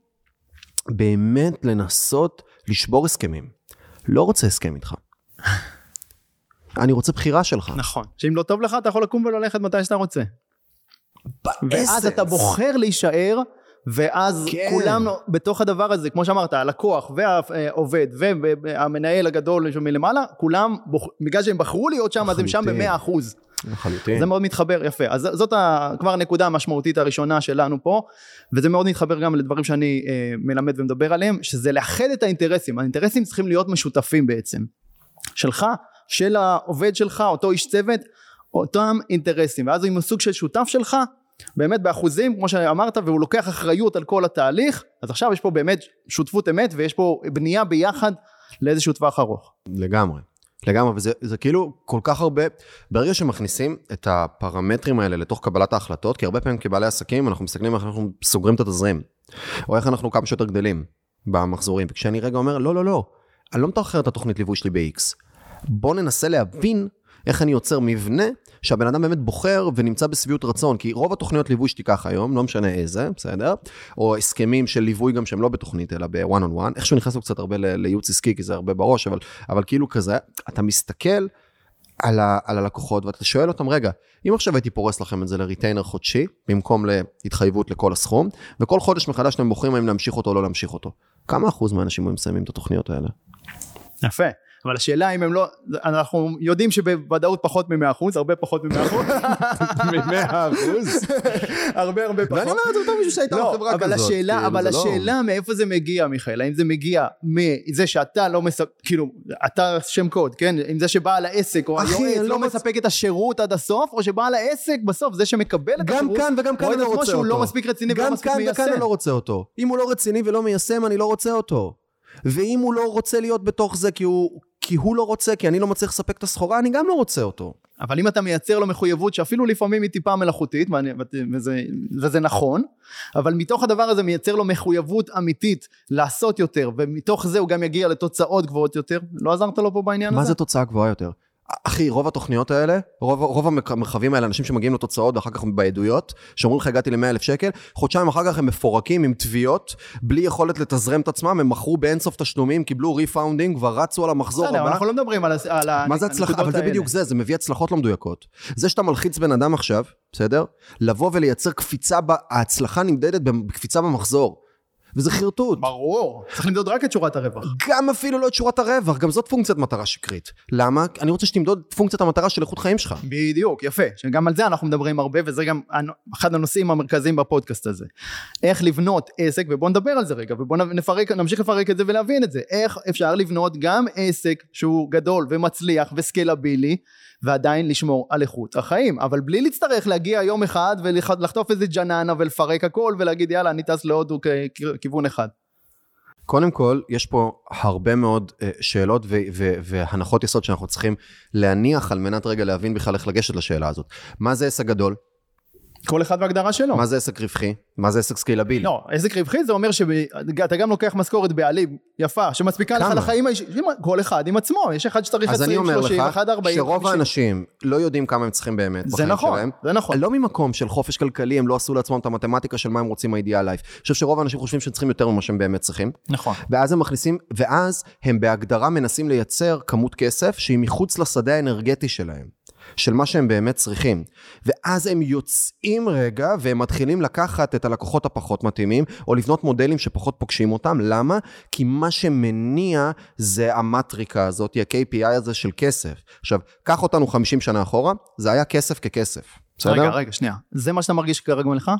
באמת לנסות לשבור הסכמים. לא רוצה הסכם איתך. אני רוצה בחירה שלך. נכון. שאם לא טוב לך אתה יכול לקום וללכת מתי שאתה רוצה. ואז אתה בוחר להישאר ואז כן. כולם בתוך הדבר הזה, כמו שאמרת, הלקוח והעובד והמנהל הגדול מלמעלה, כולם, בגלל שהם בחרו להיות שם, אז הם שם במאה אחוז. לחלוטין. זה מאוד מתחבר, יפה. אז זאת ה, כבר הנקודה המשמעותית הראשונה שלנו פה, וזה מאוד מתחבר גם לדברים שאני אה, מלמד ומדבר עליהם, שזה לאחד את האינטרסים. האינטרסים צריכים להיות משותפים בעצם. שלך, של העובד שלך, אותו איש צוות, אותם אינטרסים. ואז אם הוא סוג של שותף שלך, באמת באחוזים כמו שאמרת והוא לוקח אחריות על כל התהליך אז עכשיו יש פה באמת שותפות אמת ויש פה בנייה ביחד לאיזשהו טווח ארוך. לגמרי. לגמרי, וזה זה כאילו כל כך הרבה, ברגע שמכניסים את הפרמטרים האלה לתוך קבלת ההחלטות, כי הרבה פעמים כבעלי עסקים אנחנו מסתכלים איך אנחנו סוגרים את התזרים, או איך אנחנו כמה שיותר גדלים במחזורים, וכשאני רגע אומר, לא, לא, לא, אני לא מתאחר את התוכנית ליווי שלי ב-X, בוא ננסה להבין איך אני יוצר מבנה שהבן אדם באמת בוחר ונמצא בשביעות רצון, כי רוב התוכניות ליווי שתיקח היום, לא משנה איזה, בסדר? או הסכמים של ליווי גם שהם לא בתוכנית, אלא ב-one on one, איכשהו נכנסנו קצת הרבה לייעוץ עסקי, כי זה הרבה בראש, אבל, אבל כאילו כזה, אתה מסתכל על, על הלקוחות ואתה שואל אותם, רגע, אם עכשיו הייתי פורס לכם את זה לריטיינר חודשי, במקום להתחייבות לכל הסכום, וכל חודש מחדש אתם בוחרים האם להמשיך אותו או לא להמשיך אותו, כמה אחוז מהאנשים מסיימים את התוכניות האלה? יפה. אבל השאלה אם הם לא, אנחנו יודעים שבוודאות פחות מ-100 אחוז, הרבה פחות מ-100 אחוז. מ-100 אחוז? הרבה הרבה פחות. ואני אומר את זה בתור מישהו שהייתה לא, בחברה כזאת. השאלה, כאילו, אבל זה לא- השאלה מאיפה זה מגיע מיכאל, האם זה מגיע מזה שאתה לא מספק, כאילו, אתה שם קוד, כן? אם זה שבעל העסק או היועץ לא לא מספק את השירות עד הסוף, או שבעל העסק בסוף זה שמקבל את גם השירות, כאן וגם כאן אני לא רוצה אותו. לא מספיק רציני ולא גם מספיק כאן וכאן מיישם. אני לא רוצה אותו. אם הוא לא רציני ולא מיישם, אני לא רוצה אותו. ואם הוא לא רוצה להיות בתוך זה כי הוא, כי הוא לא רוצה, כי אני לא מצליח לספק את הסחורה, אני גם לא רוצה אותו. אבל אם אתה מייצר לו מחויבות שאפילו לפעמים היא טיפה מלאכותית ואני, וזה, וזה נכון אבל מתוך הדבר הזה מייצר לו מחויבות אמיתית לעשות יותר ומתוך זה הוא גם יגיע לתוצאות גבוהות יותר לא עזרת לו פה בעניין מה הזה? זה תוצאה גבוהה יותר? אחי, רוב התוכניות האלה, רוב, רוב המרחבים האלה, אנשים שמגיעים לתוצאות ואחר כך בעדויות, שאומרים לך הגעתי ל-100 אלף שקל, חודשיים אחר כך הם מפורקים עם תביעות, בלי יכולת לתזרם את עצמם, הם מכרו באינסוף תשלומים, קיבלו refunding, כבר רצו על המחזור בסדר, הבא. אנחנו לא מדברים על, על מה זה הצלחה? אבל זה. בדיוק זה, זה מביא הצלחות לא מדויקות. זה שאתה מלחיץ בן אדם עכשיו, בסדר? לבוא ולייצר קפיצה, ב... ההצלחה נמדדת בקפיצה במחזור. וזה חרטוט. ברור צריך למדוד רק את שורת הרווח גם אפילו לא את שורת הרווח, גם זאת פונקציית מטרה שקרית. למה? אני רוצה שתמדוד את פונקציית המטרה של איכות חיים שלך. בדיוק יפה שגם על זה אנחנו מדברים הרבה וזה גם אחד הנושאים המרכזיים בפודקאסט הזה איך לבנות עסק ובוא נדבר על זה רגע ובוא נפרק נמשיך לפרק את זה ולהבין את זה איך אפשר לבנות גם עסק שהוא גדול ומצליח וסקלבילי ועדיין לשמור על איכות החיים אבל בלי להצטרך להגיע יום אחד ולחטוף איזה ג'ננה ולפרק הכל ולהגיד יאללה אני טס להודו כיוון אחד קודם כל, יש פה הרבה מאוד uh, שאלות והנחות יסוד שאנחנו צריכים להניח על מנת רגע להבין בכלל איך לגשת לשאלה הזאת. מה זה עסק גדול? כל אחד והגדרה שלו מה זה עסק רווחי? מה זה עסק סקיילבילי? לא, עסק רווחי זה אומר שאתה גם לוקח משכורת בעלים יפה, שמספיקה לך? לחיים האישיים, כל אחד עם עצמו, יש אחד שצריך אז אני 20, אומר 30, לך, אחד 40, שרוב 50. האנשים לא יודעים כמה הם צריכים באמת זה בחיים נכון, שלהם. זה נכון. לא ממקום של חופש כלכלי, הם לא עשו לעצמם את המתמטיקה של מה הם רוצים מה ideal life. אני חושב שרוב האנשים חושבים שהם צריכים יותר ממה שהם באמת צריכים. נכון. ואז הם מכניסים, ואז הם בהגדרה מנסים לייצר כמות כסף שהיא מחוץ לשדה האנרגטי שלהם. של מה שהם באמת צריכים. ואז הם יוצאים רגע והם מתחילים לקחת את הלקוחות הפחות מתאימים, או לבנות מודלים שפחות פוגשים אותם. למה? כי מה שמניע זה המטריקה הזאת, ה-KPI הזה של כסף. עכשיו, קח אותנו 50 שנה אחורה, זה היה כסף ככסף. בסדר? רגע, רגע, שנייה. זה מה שאתה מרגיש כרגע ממך?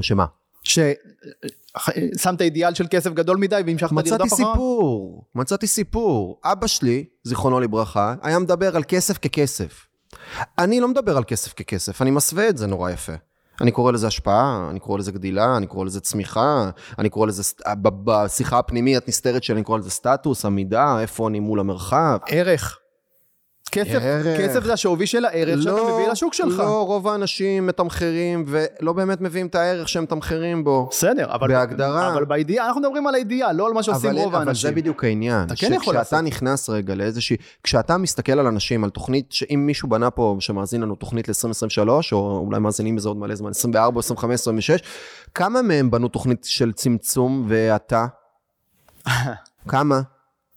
שמה? ששמת אידיאל של כסף גדול מדי והמשכת לרדוף אחריו? מצאתי סיפור, מצאתי סיפור. אבא שלי, זיכרונו לברכה, היה מדבר על כסף ככסף. אני לא מדבר על כסף ככסף, אני מסווה את זה נורא יפה. אני קורא לזה השפעה, אני קורא לזה גדילה, אני קורא לזה צמיחה, אני קורא לזה, בשיחה הפנימית נסתרת שלי, אני קורא לזה סטטוס, עמידה, איפה אני מול המרחב. ערך. כסף, ערך. כסף זה השווי של הערך שאתה מביא לשוק שלך. לא, רוב האנשים מתמחרים ולא באמת מביאים את הערך שהם מתמחרים בו. בסדר, אבל... בהגדרה. אבל באידיאל, אנחנו מדברים על האידיאל, לא על מה שעושים אבל, רוב אבל האנשים. זה בדיוק העניין. אתה כן יכול שכשאתה לעשות. נכנס רגע לאיזושהי... כשאתה מסתכל על אנשים, על תוכנית, שאם מישהו בנה פה, שמאזין לנו תוכנית ל-2023, או אולי מאזינים לזה עוד מלא זמן, 24, 25, 26, כמה מהם בנו תוכנית של צמצום והאטה? כמה?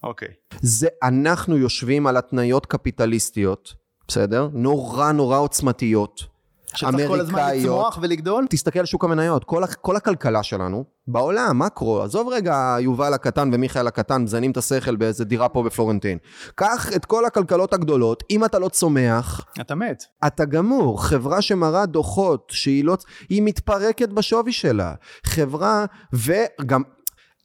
אוקיי. זה אנחנו יושבים על התניות קפיטליסטיות, בסדר? נורא נורא עוצמתיות. שצריך כל הזמן. לצמוח ולגדול? תסתכל על שוק המניות, כל, כל הכלכלה שלנו, בעולם, מקרו, עזוב רגע יובל הקטן ומיכאל הקטן מזיינים את השכל באיזה דירה פה בפלורנטין. קח את כל הכלכלות הגדולות, אם אתה לא צומח, אתה מת. אתה גמור. חברה שמראה דוחות שהיא לא... היא מתפרקת בשווי שלה. חברה, וגם...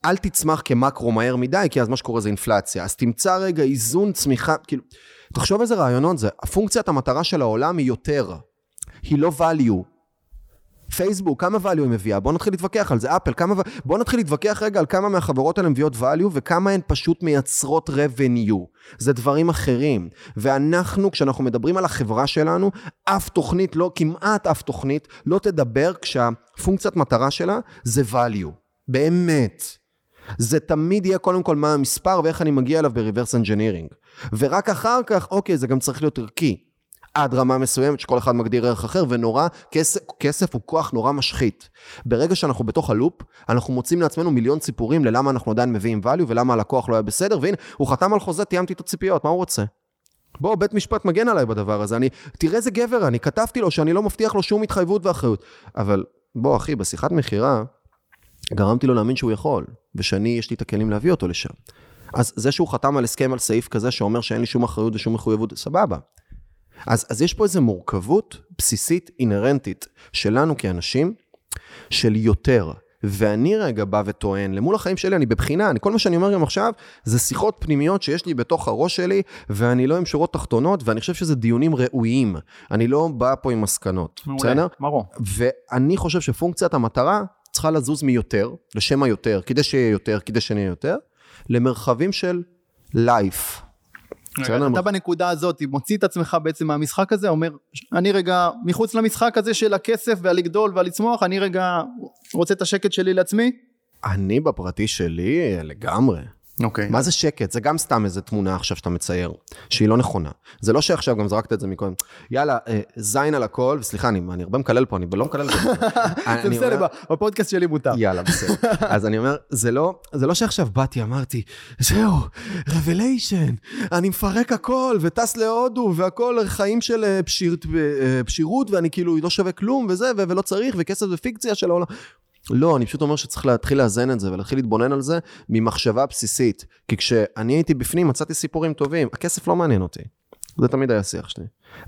אל תצמח כמקרו מהר מדי, כי אז מה שקורה זה אינפלציה. אז תמצא רגע איזון צמיחה, כאילו... תחשוב איזה רעיונות זה. הפונקציית המטרה של העולם היא יותר. היא לא value. פייסבוק, כמה value היא מביאה? בואו נתחיל להתווכח על זה. אפל, כמה... בואו נתחיל להתווכח רגע על כמה מהחברות האלה מביאות value וכמה הן פשוט מייצרות revenue. זה דברים אחרים. ואנחנו, כשאנחנו מדברים על החברה שלנו, אף תוכנית, לא, כמעט אף תוכנית, לא תדבר כשהפונקציית מטרה שלה זה value. באמת. זה תמיד יהיה קודם כל מה המספר ואיך אני מגיע אליו ב-reverse engineering. ורק אחר כך, אוקיי, זה גם צריך להיות ערכי. עד רמה מסוימת שכל אחד מגדיר ערך אחר, ונורא, כסף, כסף הוא כוח נורא משחית. ברגע שאנחנו בתוך הלופ, אנחנו מוצאים לעצמנו מיליון סיפורים ללמה אנחנו עדיין מביאים value ולמה הלקוח לא היה בסדר, והנה, הוא חתם על חוזה, תיאמתי את הציפיות, מה הוא רוצה? בוא, בית משפט מגן עליי בדבר הזה, אני, תראה איזה גבר אני, כתבתי לו שאני לא מבטיח לו שום התחייבות ואחריות. אבל בוא, אחי, בשיחת מכירה, גרמתי לו להאמין שהוא יכול, ושאני, יש לי את הכלים להביא אותו לשם. אז זה שהוא חתם על הסכם על סעיף כזה שאומר שאין לי שום אחריות ושום מחויבות, סבבה. אז, אז יש פה איזו מורכבות בסיסית אינהרנטית שלנו כאנשים, של יותר. ואני רגע בא וטוען, למול החיים שלי אני בבחינה, אני, כל מה שאני אומר גם עכשיו, זה שיחות פנימיות שיש לי בתוך הראש שלי, ואני לא עם שורות תחתונות, ואני חושב שזה דיונים ראויים. אני לא בא פה עם מסקנות, בסדר? ברור. ואני חושב שפונקציית המטרה צריכה לזוז מיותר, לשם היותר, כדי שיהיה יותר, כדי שנהיה יותר, למרחבים של לייף. אתה בנקודה הזאת מוציא את עצמך בעצם מהמשחק הזה, אומר, אני רגע מחוץ למשחק הזה של הכסף והלגדול והלצמוח, אני רגע רוצה את השקט שלי לעצמי? אני בפרטי שלי לגמרי. אוקיי. מה זה שקט? זה גם סתם איזה תמונה עכשיו שאתה מצייר, שהיא לא נכונה. זה לא שעכשיו גם זרקת את זה מקודם. יאללה, אה, זין על הכל, וסליחה, אני, אני הרבה מקלל פה, אני לא מקלל פה. זה אני בסדר, בפודקאסט שלי מותר. יאללה, בסדר. אז אני אומר, זה לא, זה לא שעכשיו באתי, אמרתי, זהו, רבליישן, אני מפרק הכל, וטס להודו, והכל חיים של אה, פשיר, אה, פשירות, ואני כאילו לא שווה כלום, וזה, ולא צריך, וכסף זה פיקציה של העולם. לא, אני פשוט אומר שצריך להתחיל לאזן את זה ולהתחיל להתבונן על זה ממחשבה בסיסית. כי כשאני הייתי בפנים מצאתי סיפורים טובים, הכסף לא מעניין אותי. זה תמיד היה השיח שלי.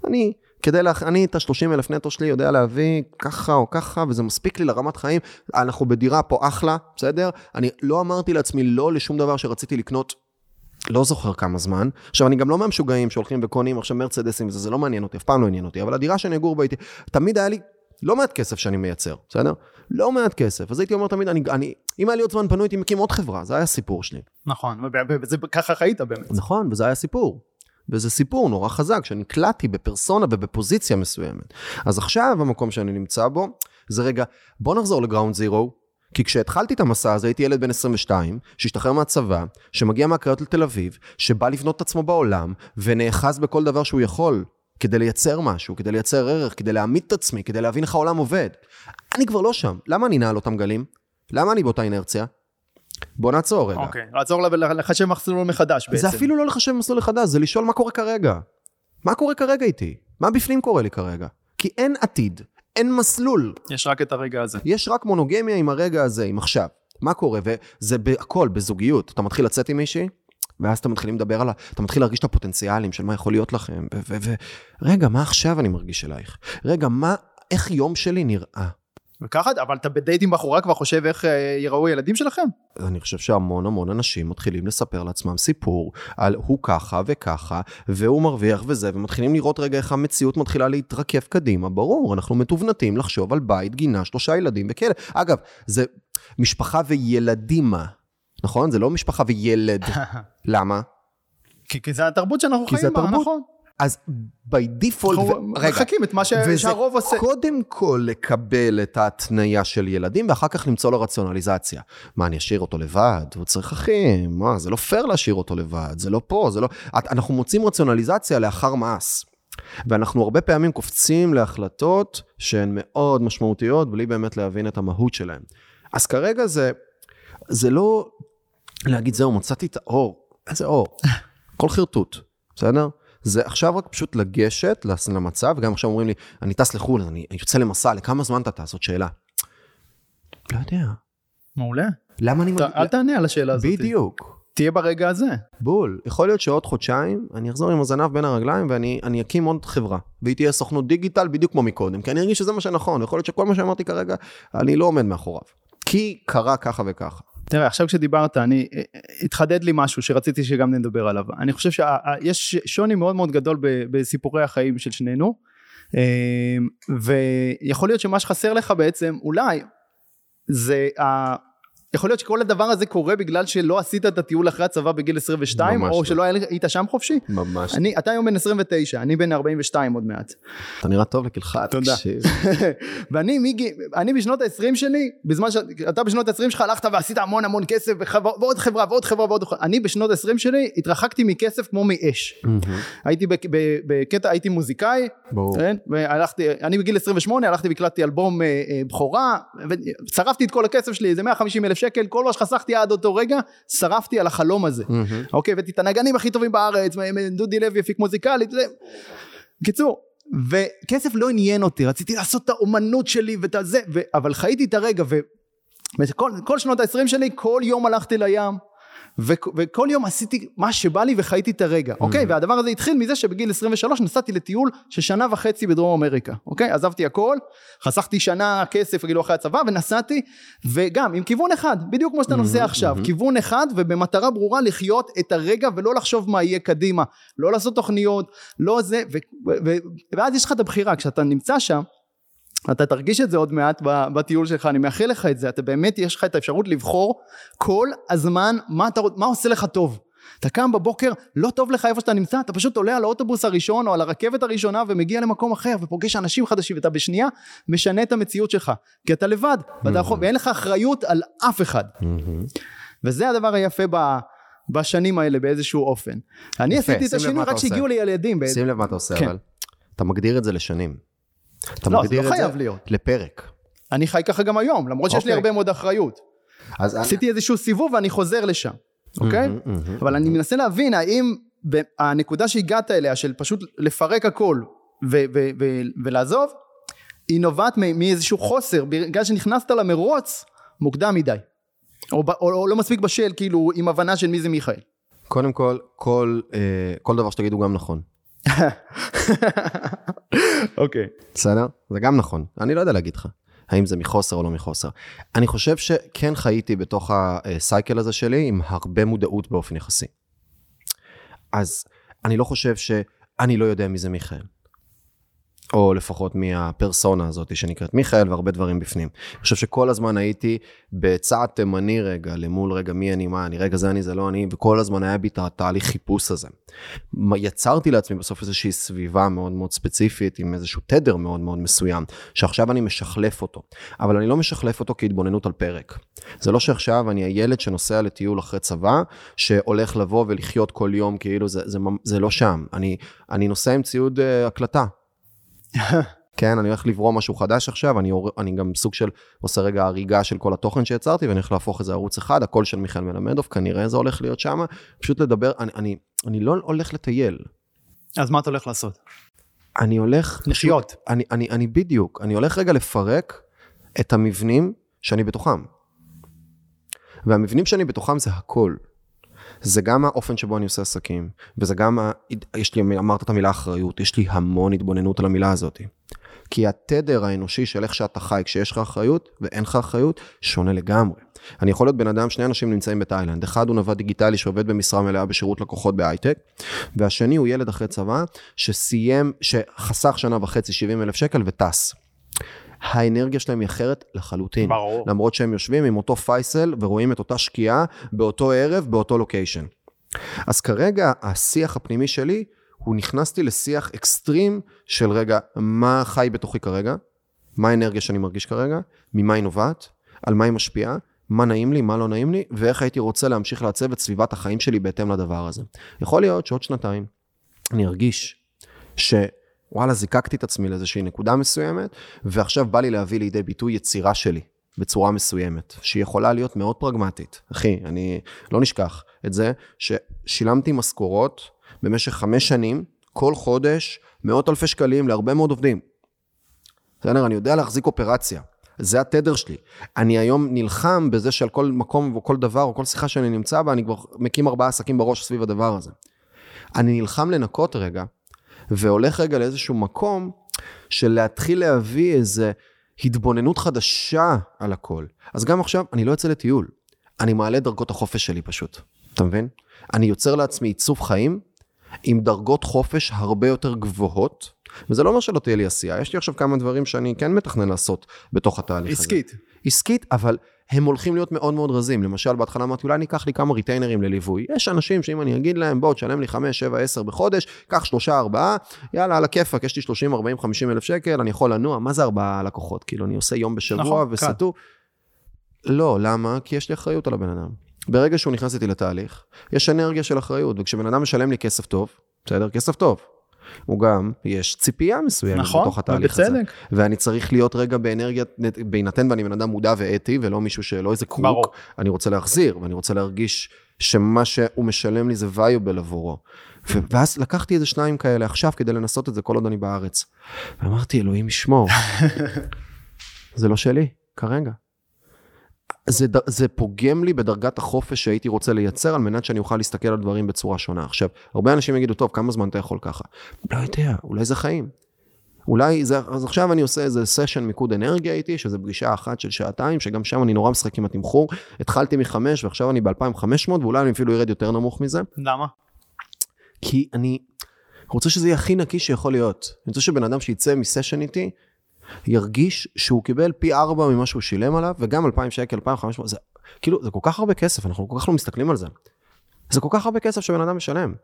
אני, כדי לה... אני את ה-30 אלף נטו שלי יודע להביא ככה או ככה, וזה מספיק לי לרמת חיים. אנחנו בדירה פה אחלה, בסדר? אני לא אמרתי לעצמי לא לשום דבר שרציתי לקנות. לא זוכר כמה זמן. עכשיו, אני גם לא מהמשוגעים שהולכים וקונים עכשיו מרצדסים וזה, זה לא מעניין אותי, אף פעם לא עניין אותי. אבל הדירה שאני אגור בה איתי, תמיד היה לי לא מעט כסף שאני מייצר, בסדר? לא מעט כסף. אז הייתי אומר תמיד, אני, אני, אם היה לי עוד זמן פנוי, הייתי מקים עוד חברה, זה היה הסיפור שלי. נכון, וככה חיית באמת. נכון, וזה היה סיפור. וזה סיפור נורא חזק, שנקלעתי בפרסונה ובפוזיציה מסוימת. אז עכשיו המקום שאני נמצא בו, זה רגע, בוא נחזור לגראונד זירו, כי כשהתחלתי את המסע הזה הייתי ילד בן 22, שהשתחרר מהצבא, שמגיע מהקריות לתל אביב, שבא לבנות את עצמו בעולם, ונאחז בכל דבר שהוא יכול, כדי לייצר משהו, כדי לייצר ערך, כדי להעמיד את עצמי, כדי להבין איך העולם עובד. אני כבר לא שם. למה אני נעל אותם גלים? למה אני באותה אינרציה? בוא נעצור רגע. אוקיי, לעצור לה- לחשב מסלול מחדש בעצם. זה אפילו לא לחשב מסלול מחדש, זה לשאול מה קורה כרגע. מה קורה כרגע איתי? מה בפנים קורה לי כרגע? כי אין עתיד, אין מסלול. יש רק את הרגע הזה. יש רק מונוגמיה עם הרגע הזה, עם עכשיו. מה קורה? וזה הכל, בזוגיות. אתה מתחיל לצאת עם מישהי, ואז אתם מתחילים לדבר על ה... אתה מתחיל להרגיש את הפוטנציאלים של מה יכול להיות לכם. ו... ו... רגע, מה עכשיו אני מרגיש אלייך? רגע, מה... איך יום שלי נראה? וככה, אבל אתה בדייט עם בחורה כבר חושב איך אה, יראו הילדים שלכם? אני חושב שהמון המון אנשים מתחילים לספר לעצמם סיפור על הוא ככה וככה, והוא מרוויח וזה, ומתחילים לראות רגע איך המציאות מתחילה להתרכב קדימה. ברור, אנחנו מתובנתים לחשוב על בית, גינה, שלושה ילדים וכאלה. אגב, זה משפחה וילדימה, נכון? זה לא משפחה וילד. למה? כי, כי זה התרבות שאנחנו חיים בה, נכון. אז by default, אנחנו מחכים את מה ש... שהרוב עושה. וזה קודם כל לקבל את ההתניה של ילדים, ואחר כך למצוא לו רציונליזציה. מה, אני אשאיר אותו לבד? הוא צריך אחים, מה, זה לא פייר להשאיר אותו לבד, זה לא פה, זה לא... אנחנו מוצאים רציונליזציה לאחר מעש. ואנחנו הרבה פעמים קופצים להחלטות שהן מאוד משמעותיות, בלי באמת להבין את המהות שלהן. אז כרגע זה, זה לא להגיד, זהו, מצאתי את האור. איזה אור? כל חרטוט, בסדר? זה עכשיו רק פשוט לגשת למצב, וגם עכשיו אומרים לי, אני טס לחו"ל, אני יוצא למסע, לכמה זמן אתה טס? זאת שאלה. לא יודע. מעולה. למה אני... אל תענה על השאלה הזאת. בדיוק. תהיה ברגע הזה. בול. יכול להיות שעוד חודשיים אני אחזור עם הזנב בין הרגליים ואני אקים עוד חברה. והיא תהיה סוכנות דיגיטל בדיוק כמו מקודם, כי אני ארגיש שזה מה שנכון. יכול להיות שכל מה שאמרתי כרגע, אני לא עומד מאחוריו. כי קרה ככה וככה. תראה, עכשיו כשדיברת, אני, התחדד לי משהו שרציתי שגם נדבר עליו. אני חושב שיש שוני מאוד מאוד גדול בסיפורי החיים של שנינו, ויכול להיות שמה שחסר לך בעצם, אולי, זה יכול להיות שכל הדבר הזה קורה בגלל שלא עשית את הטיול אחרי הצבא בגיל 22, או לא. שלא היית שם חופשי? ממש. אני, אתה היום בן 29, אני בן 42 עוד מעט. אתה נראה טוב לכלך, תודה. ואני מיגי, אני בשנות ה-20 שלי, בזמן שאתה בשנות ה-20 שלך הלכת ועשית המון המון כסף, ועוד חברה ועוד חברה ועוד חברה. אני בשנות ה-20 שלי התרחקתי מכסף כמו מאש. הייתי בקטע, הייתי מוזיקאי, כן? והלכתי, אני בגיל 28 הלכתי והקלטתי אלבום אה, אה, בכורה, ושרפתי את כל הכסף שלי, איזה 150 אלף שקל, כל מה שחסכתי עד אותו רגע, שרפתי על החלום הזה. Mm-hmm. אוקיי, הבאתי את הנגנים הכי טובים בארץ, דודי לוי הפיק מוזיקלית, זה... בקיצור, וכסף לא עניין אותי, רציתי לעשות את האומנות שלי ואת הזה, ו... אבל חייתי את הרגע, וכל שנות ה-20 שלי, כל יום הלכתי לים. ו- וכל יום עשיתי מה שבא לי וחייתי את הרגע, mm-hmm. אוקיי? והדבר הזה התחיל מזה שבגיל 23 נסעתי לטיול של שנה וחצי בדרום אמריקה, אוקיי? עזבתי הכל, חסכתי שנה כסף כאילו אחרי הצבא ונסעתי, וגם עם כיוון אחד, בדיוק כמו שאתה נוסע mm-hmm, עכשיו, mm-hmm. כיוון אחד ובמטרה ברורה לחיות את הרגע ולא לחשוב מה יהיה קדימה, לא לעשות תוכניות, לא זה, ו- ו- ו- ואז יש לך את הבחירה, כשאתה נמצא שם, אתה תרגיש את זה עוד מעט בטיול שלך, אני מאחל לך את זה, אתה באמת, יש לך את האפשרות לבחור כל הזמן מה, אתה, מה עושה לך טוב. אתה קם בבוקר, לא טוב לך איפה שאתה נמצא, אתה פשוט עולה על האוטובוס הראשון או על הרכבת הראשונה ומגיע למקום אחר ופוגש אנשים חדשים ואתה בשנייה משנה את המציאות שלך, כי אתה לבד. ואתה יכול, ואין לך אחריות על אף אחד. וזה הדבר היפה ב... בשנים האלה באיזשהו אופן. אני עשיתי את השינוי רק כשהגיעו לי ילדים. שים לב מה אתה עושה, כן. אבל אתה מגדיר את זה לשנים. אתה לא, מגדיר לא את זה להיות. לפרק. אני חי ככה גם היום, למרות שיש לי אוקיי. הרבה מאוד אחריות. אז עשיתי אני... איזשהו סיבוב ואני חוזר לשם, אוקיי? Mm-hmm, mm-hmm, אבל mm-hmm. אני מנסה להבין האם הנקודה שהגעת אליה של פשוט לפרק הכל ולעזוב, היא נובעת מאיזשהו חוסר, בגלל שנכנסת למרוץ מוקדם מדי. או, או, או לא מספיק בשל, כאילו, עם הבנה של מי זה מיכאל. קודם כל, כל, אה, כל דבר שתגידו גם נכון. אוקיי. בסדר? זה גם נכון. אני לא יודע להגיד לך. האם זה מחוסר או לא מחוסר. אני חושב שכן חייתי בתוך הסייקל הזה שלי עם הרבה מודעות באופן יחסי. אז אני לא חושב שאני לא יודע מי זה מיכאל. או לפחות מהפרסונה הזאת שנקראת מיכאל והרבה דברים בפנים. אני חושב שכל הזמן הייתי בצעד תימני רגע, למול רגע מי אני, מה אני, רגע זה אני, זה לא אני, וכל הזמן היה בי את התהליך חיפוש הזה. יצרתי לעצמי בסוף איזושהי סביבה מאוד מאוד ספציפית, עם איזשהו תדר מאוד מאוד מסוים, שעכשיו אני משחלף אותו. אבל אני לא משחלף אותו כהתבוננות על פרק. זה לא שעכשיו אני הילד שנוסע לטיול אחרי צבא, שהולך לבוא ולחיות כל יום כאילו זה, זה, זה לא שם. אני, אני נוסע עם ציוד uh, הקלטה. כן, אני הולך לברוא משהו חדש עכשיו, אני, אני גם סוג של עושה רגע הריגה של כל התוכן שיצרתי, ואני הולך להפוך את זה ערוץ אחד, הקול של מיכאל מלמדוב, כנראה זה הולך להיות שם, פשוט לדבר, אני, אני, אני לא הולך לטייל. אז מה אתה הולך לעשות? אני הולך... לחיות. פשוט- אני, אני, אני בדיוק, אני הולך רגע לפרק את המבנים שאני בתוכם. והמבנים שאני בתוכם זה הכל. זה גם האופן שבו אני עושה עסקים, וזה גם, ה... יש לי, אמרת את המילה אחריות, יש לי המון התבוננות על המילה הזאת. כי התדר האנושי של איך שאתה חי כשיש לך אחריות ואין לך אחריות, שונה לגמרי. אני יכול להיות בן אדם, שני אנשים נמצאים בתאילנד, אחד הוא נווד דיגיטלי שעובד במשרה מלאה בשירות לקוחות בהייטק, והשני הוא ילד אחרי צבא שסיים, שחסך שנה וחצי 70 אלף שקל וטס. האנרגיה שלהם היא אחרת לחלוטין. ברור. למרות שהם יושבים עם אותו פייסל ורואים את אותה שקיעה באותו ערב, באותו לוקיישן. אז כרגע השיח הפנימי שלי, הוא נכנסתי לשיח אקסטרים של רגע, מה חי בתוכי כרגע, מה האנרגיה שאני מרגיש כרגע, ממה היא נובעת, על מה היא משפיעה, מה נעים לי, מה לא נעים לי, ואיך הייתי רוצה להמשיך לעצב את סביבת החיים שלי בהתאם לדבר הזה. יכול להיות שעוד שנתיים אני ארגיש שוואלה, זיקקתי את עצמי לאיזושהי נקודה מסוימת, ועכשיו בא לי להביא לידי ביטוי יצירה שלי. בצורה מסוימת, שהיא יכולה להיות מאוד פרגמטית. אחי, אני לא נשכח את זה ששילמתי משכורות במשך חמש שנים, כל חודש, מאות אלפי שקלים להרבה מאוד עובדים. בסדר, אני יודע להחזיק אופרציה. זה התדר שלי. אני היום נלחם בזה שעל כל מקום או כל דבר או כל שיחה שאני נמצא בה, אני כבר מקים ארבעה עסקים בראש סביב הדבר הזה. אני נלחם לנקות רגע, והולך רגע לאיזשהו מקום של להתחיל להביא איזה התבוננות חדשה על הכל. אז גם עכשיו, אני לא יוצא לטיול. אני מעלה דרגות החופש שלי פשוט. אתה מבין? אני יוצר לעצמי עיצוב חיים עם דרגות חופש הרבה יותר גבוהות, וזה לא אומר שלא תהיה לי עשייה. יש לי עכשיו כמה דברים שאני כן מתכנן לעשות בתוך התהליך הזה. עסקית. עסקית, אבל הם הולכים להיות מאוד מאוד רזים. למשל, בהתחלה אמרתי, אולי אני אקח לי כמה ריטיינרים לליווי. יש אנשים שאם אני אגיד להם, בוא, תשלם לי 5, 7, 10 בחודש, קח 3, 4, יאללה, על הכיפאק, יש לי 30, 40, 50 אלף שקל, אני יכול לנוע. מה זה ארבעה לקוחות? כאילו, אני עושה יום בשבוע נכון, וסטו. לא, למה? כי יש לי אחריות על הבן אדם. ברגע שהוא נכנס איתי לתהליך, יש אנרגיה של אחריות, וכשבן אדם משלם לי כסף טוב, בסדר? כסף טוב. הוא גם, יש ציפייה מסוימת נכון, בתוך התהליך הזה. ובצדק. ואני צריך להיות רגע באנרגיה, בהינתן ואני בן אדם מודע ואתי, ולא מישהו שלא איזה קרוק, ברור. אני רוצה להחזיר, ואני רוצה להרגיש שמה שהוא משלם לי זה ויובל עבורו. ואז לקחתי איזה שניים כאלה עכשיו כדי לנסות את זה כל עוד אני בארץ. ואמרתי, אלוהים ישמור, זה לא שלי, כרגע. זה, זה פוגם לי בדרגת החופש שהייתי רוצה לייצר על מנת שאני אוכל להסתכל על דברים בצורה שונה. עכשיו, הרבה אנשים יגידו, טוב, כמה זמן אתה יכול ככה? לא יודע, אולי זה חיים. אולי זה, אז עכשיו אני עושה איזה סשן מיקוד אנרגיה איתי, שזה פגישה אחת של שעתיים, שגם שם אני נורא משחק עם התמחור. התחלתי מחמש ועכשיו אני ב-2500, ואולי אני אפילו ארד יותר נמוך מזה, למה? כי אני רוצה שזה יהיה הכי נקי שיכול להיות. אני רוצה שבן אדם שיצא מסשן איתי, ירגיש שהוא קיבל פי ארבע ממה שהוא שילם עליו, וגם 2,000 שקל, 2,500, זה כאילו, זה כל כך הרבה כסף, אנחנו כל כך לא מסתכלים על זה. זה כל כך הרבה כסף שבן אדם משלם.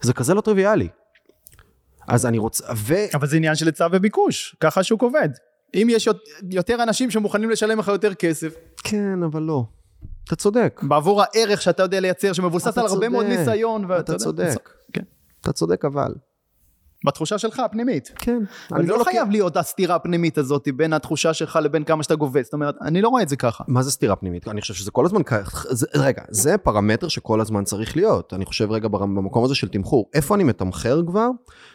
זה כזה לא טריוויאלי. אז אני רוצה, ו... אבל זה עניין של היצע וביקוש, ככה השוק עובד. אם יש יות- יותר אנשים שמוכנים לשלם לך יותר כסף, כן, אבל לא. אתה צודק. בעבור הערך שאתה יודע לייצר, שמבוסס על הרבה מאוד. ניסיון. ואתה אתה צודק. כן. אתה צודק אבל. בתחושה שלך הפנימית. כן. אבל זה לא חייב להיות הסתירה הפנימית הזאת בין התחושה שלך לבין כמה שאתה גובה. זאת אומרת, אני לא רואה את זה ככה. מה זה סתירה פנימית? אני חושב שזה כל הזמן, זה, רגע, זה פרמטר שכל הזמן צריך להיות. אני חושב רגע במקום הזה של תמחור. איפה אני מתמחר כבר?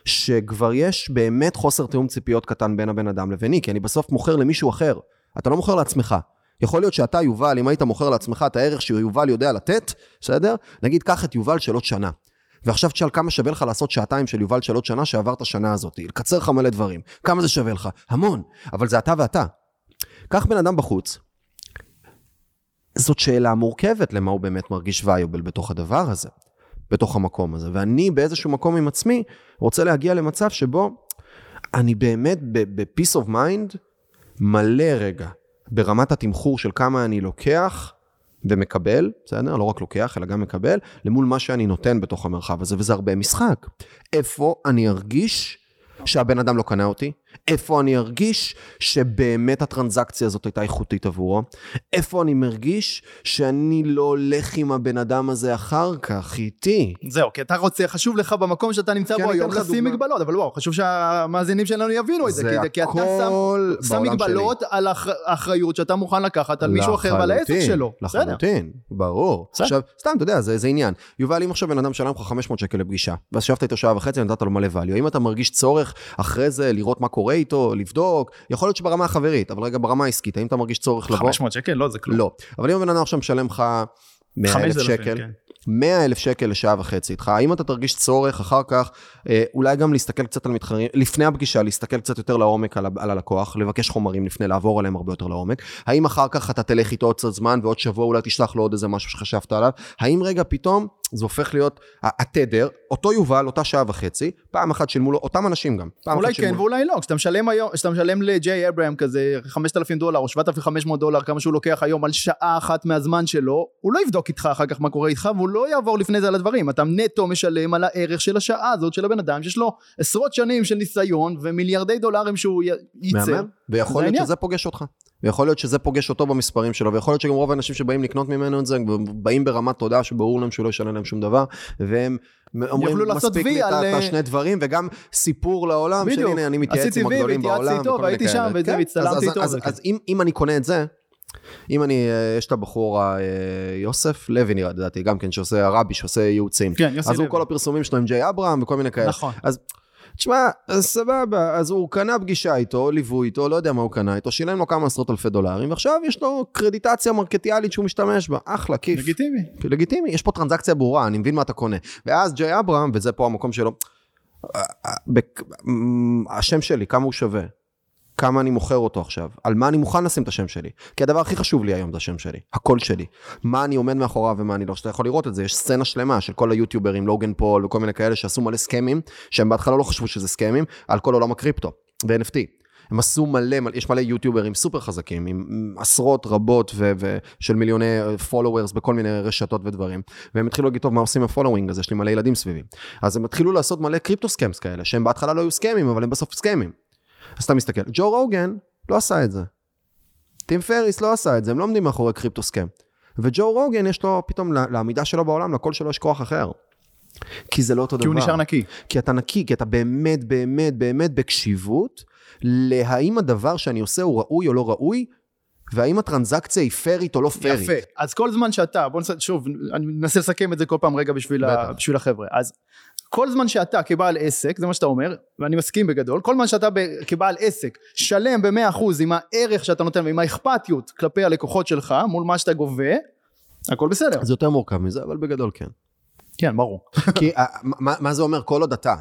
שכבר יש באמת חוסר תיאום ציפיות קטן בין הבן אדם לביני, כי אני בסוף מוכר למישהו אחר. אתה לא מוכר לעצמך. יכול להיות שאתה, יובל, אם היית מוכר לעצמך את הערך שיובל יודע לתת, בסדר? נגיד, קח את יובל של עוד שנה. ועכשיו תשאל כמה שווה לך לעשות שעתיים של יובל של עוד שנה שעברת שנה הזאת. לקצר לך מלא דברים. כמה זה שווה לך? המון. אבל זה אתה ואתה. קח בן אדם בחוץ, זאת שאלה מורכבת למה הוא באמת מרגיש ויובל בתוך הדבר הזה, בתוך המקום הזה. ואני באיזשהו מקום עם עצמי רוצה להגיע למצב שבו אני באמת ב-peace of mind מלא רגע ברמת התמחור של כמה אני לוקח ומקבל, בסדר? לא רק לוקח, אלא גם מקבל, למול מה שאני נותן בתוך המרחב הזה, וזה הרבה משחק. איפה אני ארגיש שהבן אדם לא קנה אותי? איפה אני ארגיש שבאמת הטרנזקציה הזאת הייתה איכותית עבורו? איפה אני מרגיש שאני לא הולך עם הבן אדם הזה אחר כך, איתי? זהו, כי אתה רוצה, חשוב לך במקום שאתה נמצא בו היום לשים. מגבלות, אבל וואו, חשוב שהמאזינים שלנו יבינו את זה, זה כי- כי אתה שם... שם מגבלות על האחר- האחריות שאתה מוכן לקחת על מישהו אחר ועל העסק שלו. לחלוטין, ברור. בסדר. עכשיו, סתם, אתה יודע, זה, זה עניין. יובל, אם עכשיו בן אדם שלם לך 500 שקל לפגישה, ואז ישבת איתו שעה וחצי ונתת לו מלא value, האם אתה מרגיש צורך אחרי זה לראות מה קורה איתו, לבדוק? יכול להיות שברמה החברית, אבל רגע, ברמה העסקית, האם אתה מרגיש צורך לבוא? 500 שקל? לא, זה כלום. לא. אבל אם הבן אדם עכשיו משלם לך 100 אלף 5,000, שקל, כן. 100 אלף שקל לשעה וחצי איתך, האם אתה תרגיש צורך אחר כך, אה, אולי גם להסתכל קצת על מתחרים, לפני הפגישה, להסתכל קצת יותר לעומק על, על הלקוח, לבקש חומרים לפני, לעבור עליהם הרבה יותר לעומק, האם אחר כך אתה תלך איתו עוד קצת זמן ועוד שבוע אולי תשלח לו עוד איזה משהו שחשבת עליו, האם רגע פתאום זה הופך להיות התדר, אותו יובל, אותה שעה וחצי, פעם אחת שילמו לו, אותם אנשים גם, אולי כן. ואולי לא, כשאתה משלם היום, כשאתה משלם לג'יי אברהם כזה 5,000 דולר או 7,500 דולר, כמה שהוא לוקח היום על שעה אחת מהזמן שלו, הוא לא יבדוק איתך אחר כך מה קורה איתך, והוא לא יעבור לפני זה על הדברים, אתה נטו משלם על הערך של השעה הזאת של הבן אדם, שיש לו עשרות שנים של ניסיון ומיליארדי דולרים שהוא ייצר. ויכול להיות. שזה פוגש אותך. ויכול להיות שזה פוגש אותו במספרים שלו, ויכול להיות שגם רוב האנשים שבאים לקנות ממנו את זה, באים ברמת תודה שברור להם שהוא לא ישלם להם שום דבר, והם אומרים, מספיק לי את על, ה- את אה, השני דברים, וגם סיפור לעולם, של. הנה, אני מתייעץ עם הגדולים בעולם, וכל מיני והייתי שם, כן, והצטלמתי אז- איתו, אז- אם- אם אני קונה את זה, אם אני, אה, יש את הבחור אה, יוסף לוי נראה, לדעתי, גם כן, שעושה הרבי, שעושה ייעוצים. כן, יוסי אז הוא לוי. כל הפרסומים שלו עם ג'יי אברהם וכל מיני כאלה. נכון. אז תשמע, סבבה, אז הוא קנה פגישה איתו, ליווי איתו, לא יודע מה הוא קנה איתו, שילם לו כמה עשרות אלפי דולרים, ועכשיו יש לו קרדיטציה מרקטיאלית שהוא משתמש בה, אחלה, כיף. לגיטימי. לגיטימי, יש פה טרנזקציה ברורה, אני מבין מה אתה קונה. ואז ג'יי אברהם, וזה פה המקום שלו, השם שלי, כמה הוא שווה? כמה אני מוכר אותו עכשיו? על מה אני מוכן לשים את השם שלי? כי הדבר הכי חשוב לי היום זה השם שלי, הקול שלי. מה אני עומד מאחוריו ומה אני לא. שאתה יכול לראות את זה, יש סצנה שלמה של כל היוטיוברים, לוגן פול וכל מיני כאלה שעשו מלא סקמים, שהם בהתחלה לא חשבו שזה סקמים, על כל עולם הקריפטו, ב-NFT. הם עשו מלא, מלא, יש מלא יוטיוברים סופר חזקים, עם עשרות רבות ו- ו- של מיליוני followers בכל מיני רשתות ודברים, והם התחילו להגיד, טוב, מה עושים עם ה following הזה? יש לי מלא ילדים סביבי. אז הם התחילו לעשות מלא crypto scams כאלה, שהם בהתחלה לא היו סקמים, אבל הם בסוף סקמים. אז אתה מסתכל, ג'ו רוגן לא עשה את זה. טים פריס לא עשה את זה, הם לא עומדים מאחורי crypto scam. וג'ו רוגן יש לו פתאום, לעמידה שלו בעולם, לקול שלו יש כוח אחר. כי זה לא אותו דבר. כי הוא נשאר נקי. כי אתה נקי, כי אתה באמת, באמת, באמת בקשיבות, להאם הדבר שאני עושה הוא ראוי או לא ראוי, והאם הטרנזקציה היא פיירית או לא פיירית. יפה. אז כל זמן שאתה, בוא נעשה, שוב, אני מנסה לסכם את זה כל פעם רגע בשביל, ה. בשביל החבר'ה. אז כל זמן שאתה כבעל עסק, זה מה שאתה אומר, ואני מסכים בגדול, כל זמן שאתה ב, כבעל עסק שלם ב-100% עם הערך שאתה נותן ועם האכפתיות כלפי הלקוחות שלך, מול מה שאתה גובה, הכל בסדר. זה יותר מורכב מזה, אבל בגדול כן. כן, ברור. כי אה, מה, מה זה אומר? כל עוד אתה.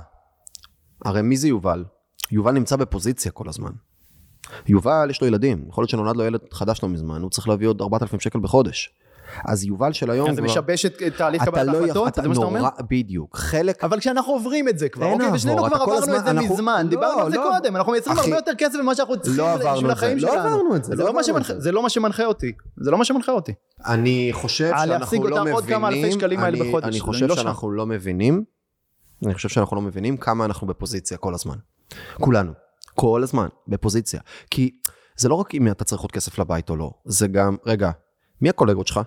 הרי מי זה יובל? יובל נמצא בפוזיציה כל הזמן. יובל יש לו ילדים, יכול להיות שנולד לו ילד חדש לא מזמן, הוא צריך להביא עוד 4,000 שקל בחודש. אז יובל של היום כן, זה כבר- משבש את תהליך קבלת לא ההחלטות, זה מה שאתה אומר? בדיוק. חלק, אבל כשאנחנו עוברים את זה כבר, אוקיי, ושנינו כבר עברנו את זה אנחנו- מזמן, לא, דיברנו על זה לא. קודם, אנחנו מייצרים הרבה יותר כסף ממה שאנחנו צריכים לא בשביל זה, החיים לא שלנו. עברנו את זה, זה לא לא עברנו את זה. זה לא מה שמנחה אותי, זה לא מה שמנחה אותי. אני חושב אה, שאנחנו לא מבינים, אני- חושב לא. שאנחנו לא מבינים, אני חושב שאנחנו לא מבינים כמה אנחנו בפוזיציה כל הזמן. כולנו, כל הזמן, בפוזיציה. כי זה לא רק אם אתה צריך עוד כסף לבית או לא, זה גם, רגע, מי הקולגות שלך?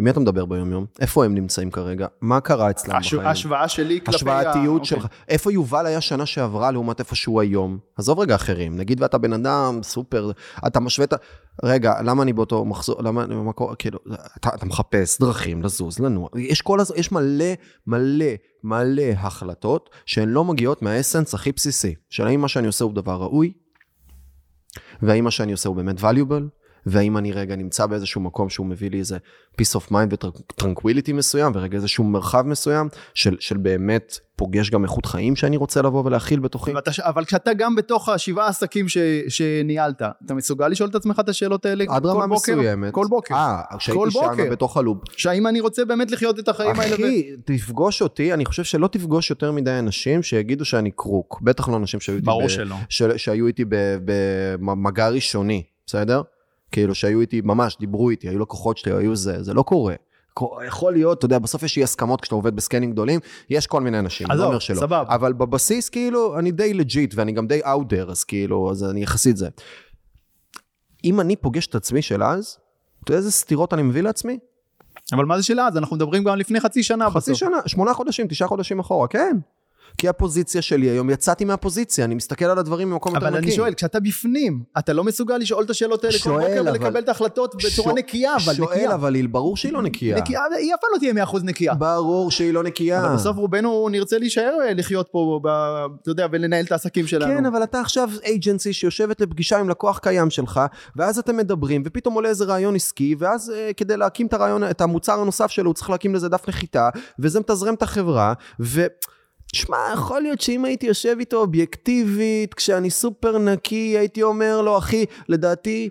עם מי אתה מדבר ביום יום? איפה הם נמצאים כרגע? מה קרה אצלם הש- בחיים? ההשוואה שלי כלפי... ה- השוואתיות אוקיי. שלך. איפה יובל היה שנה שעברה לעומת איפה שהוא היום? עזוב רגע אחרים, נגיד ואתה בן אדם סופר, אתה משווה את ה... רגע, למה אני באותו מחזור, למה אני במקום, כאילו, אתה, אתה מחפש דרכים לזוז, לנוע. יש כל הזמן, יש מלא, מלא, מלא החלטות שהן לא מגיעות מה essence הכי בסיסי, של האם מה שאני עושה הוא דבר ראוי, והאם מה שאני עושה הוא באמת valuable, והאם אני רגע נמצא באיזשהו מקום שהוא מביא לי איזה peace of mind ו tranquility מסוים, ורגע איזשהו מרחב מסוים, של, של באמת פוגש גם איכות חיים שאני רוצה לבוא ולהכיל בתוכי. ואתה ש- אבל כשאתה גם בתוך השבעה עסקים ש- שניהלת, אתה מסוגל לשאול את עצמך את השאלות האלה עד כל רמה בוקר? מסוימת. כל בוקר. אה, כל כשהייתי שם בוקר. בתוך הלופ. שהאם אני רוצה באמת לחיות את החיים האלה? ו- אחי, תפגוש אותי, אני חושב שלא תפגוש יותר מדי אנשים שיגידו שאני קרוק. בטח לא אנשים שהיו איתי, ב-. של- שהיו איתי ב- במגע ראשוני, בסדר? כאילו שהיו איתי, ממש דיברו איתי, היו לקוחות שלי, היו זה, זה לא קורה. יכול להיות, אתה יודע, בסוף יש אי הסכמות כשאתה עובד בסקנים גדולים, יש כל מיני אנשים, אני לא אומר שלא. סבבה. אבל בבסיס, כאילו, אני די legit, ואני גם די אאוטר, אז כאילו, אז אני יחסית זה. אם אני פוגש את עצמי של אז, אתה יודע איזה סתירות אני מביא לעצמי? אבל מה זה של אז? אנחנו מדברים גם לפני חצי שנה חצי בסוף. שנה, שמונה חודשים, תשעה חודשים אחורה, כן. כי הפוזיציה שלי היום, יצאתי מהפוזיציה, אני מסתכל על הדברים ממקום יותר אבל נקי. אני שואל, כשאתה בפנים, אתה לא מסוגל לשאול את השאלות האלה כל שואל, בוקר אבל- ולקבל את ההחלטות בצורה שואל- נקייה, אבל שואל, נקייה. אבל היא- ברור שהיא לא נקייה. נקייה, היא אף פעם לא תהיה 100% נקייה. ברור שהיא לא נקייה. אבל בסוף רובנו נרצה להישאר אה, לחיות פה, ב- אתה יודע, ולנהל את העסקים שלנו. כן, אבל אתה עכשיו אייג'נסי שיושבת לפגישה עם לקוח קיים שלך, ואז אתם מדברים, ופתאום עולה איזה רעיון עסקי, ואז אה, כדי להקים את הרעיון, את המוצר הנוסף שלו, הוא צריך להקים לזה דף נחיתה, וזה מתזרם את החברה, ו... שמע, יכול להיות שאם הייתי יושב איתו אובייקטיבית, כשאני סופר נקי, הייתי אומר לו, אחי, לדעתי,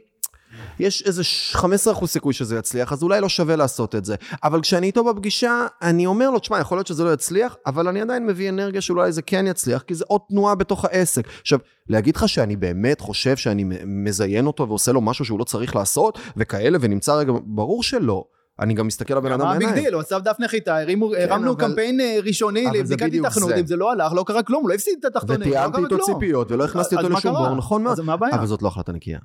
יש איזה 15% סיכוי שזה יצליח, אז אולי לא שווה לעשות את זה. אבל כשאני איתו בפגישה, אני אומר לו, תשמע, יכול להיות שזה לא יצליח, אבל אני עדיין מביא אנרגיה שאולי זה כן יצליח, כי זה עוד תנועה בתוך העסק. עכשיו, להגיד לך שאני באמת חושב שאני מזיין אותו ועושה לו משהו שהוא לא צריך לעשות, וכאלה, ונמצא רגע, ברור שלא. אני גם מסתכל לבן אדם מה ה big בעיניים. דיל? הוא עשה דף נחיתה, הרמנו קמפיין אה, ראשוני לבדיקת זה. אם זה לא הלך, לא קרה כלום, לא הפסיד את התחתונים, לא ותיאמתי קרה איתו כלום. ציפיות, ולא הכנסתי אותו לשום? בור, נכון מאוד. אז מה הבעיה? אבל זאת לא החלטה נקייה.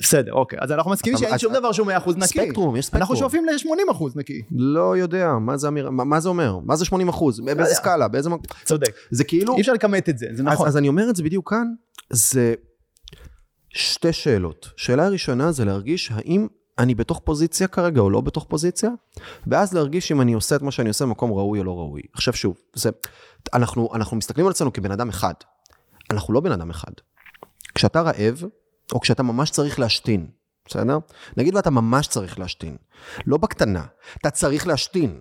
בסדר, אוקיי, אז אנחנו מסכימים שאין שום דבר שהוא 100% נקי. ספקטרום, יש ספקטרום. אנחנו שואפים ל-80% נקי. לא יודע, מה זה, אומר? מה זה 80 אחוז? באיזה יודע. סקאלה? באיזה... צודק. זה כאילו... אי אפשר לכמת את זה, זה נכון. אז אני אומר את זה בדיוק כאן, זה שתי שאלות. שאלה ראשונה זה להרגיש האם אני בתוך פוזיציה כרגע או לא בתוך פוזיציה, ואז להרגיש אם אני עושה את מה שאני עושה במקום ראוי או לא ראוי. עכשיו שוב, זה, אנחנו, אנחנו מסתכלים על עצמנו כבן אדם אחד. אנחנו לא בן אדם אחד. כשאתה רעב, או כשאתה ממש צריך להשתין, בסדר? נגיד ואתה ממש צריך להשתין. לא בקטנה, אתה צריך להשתין.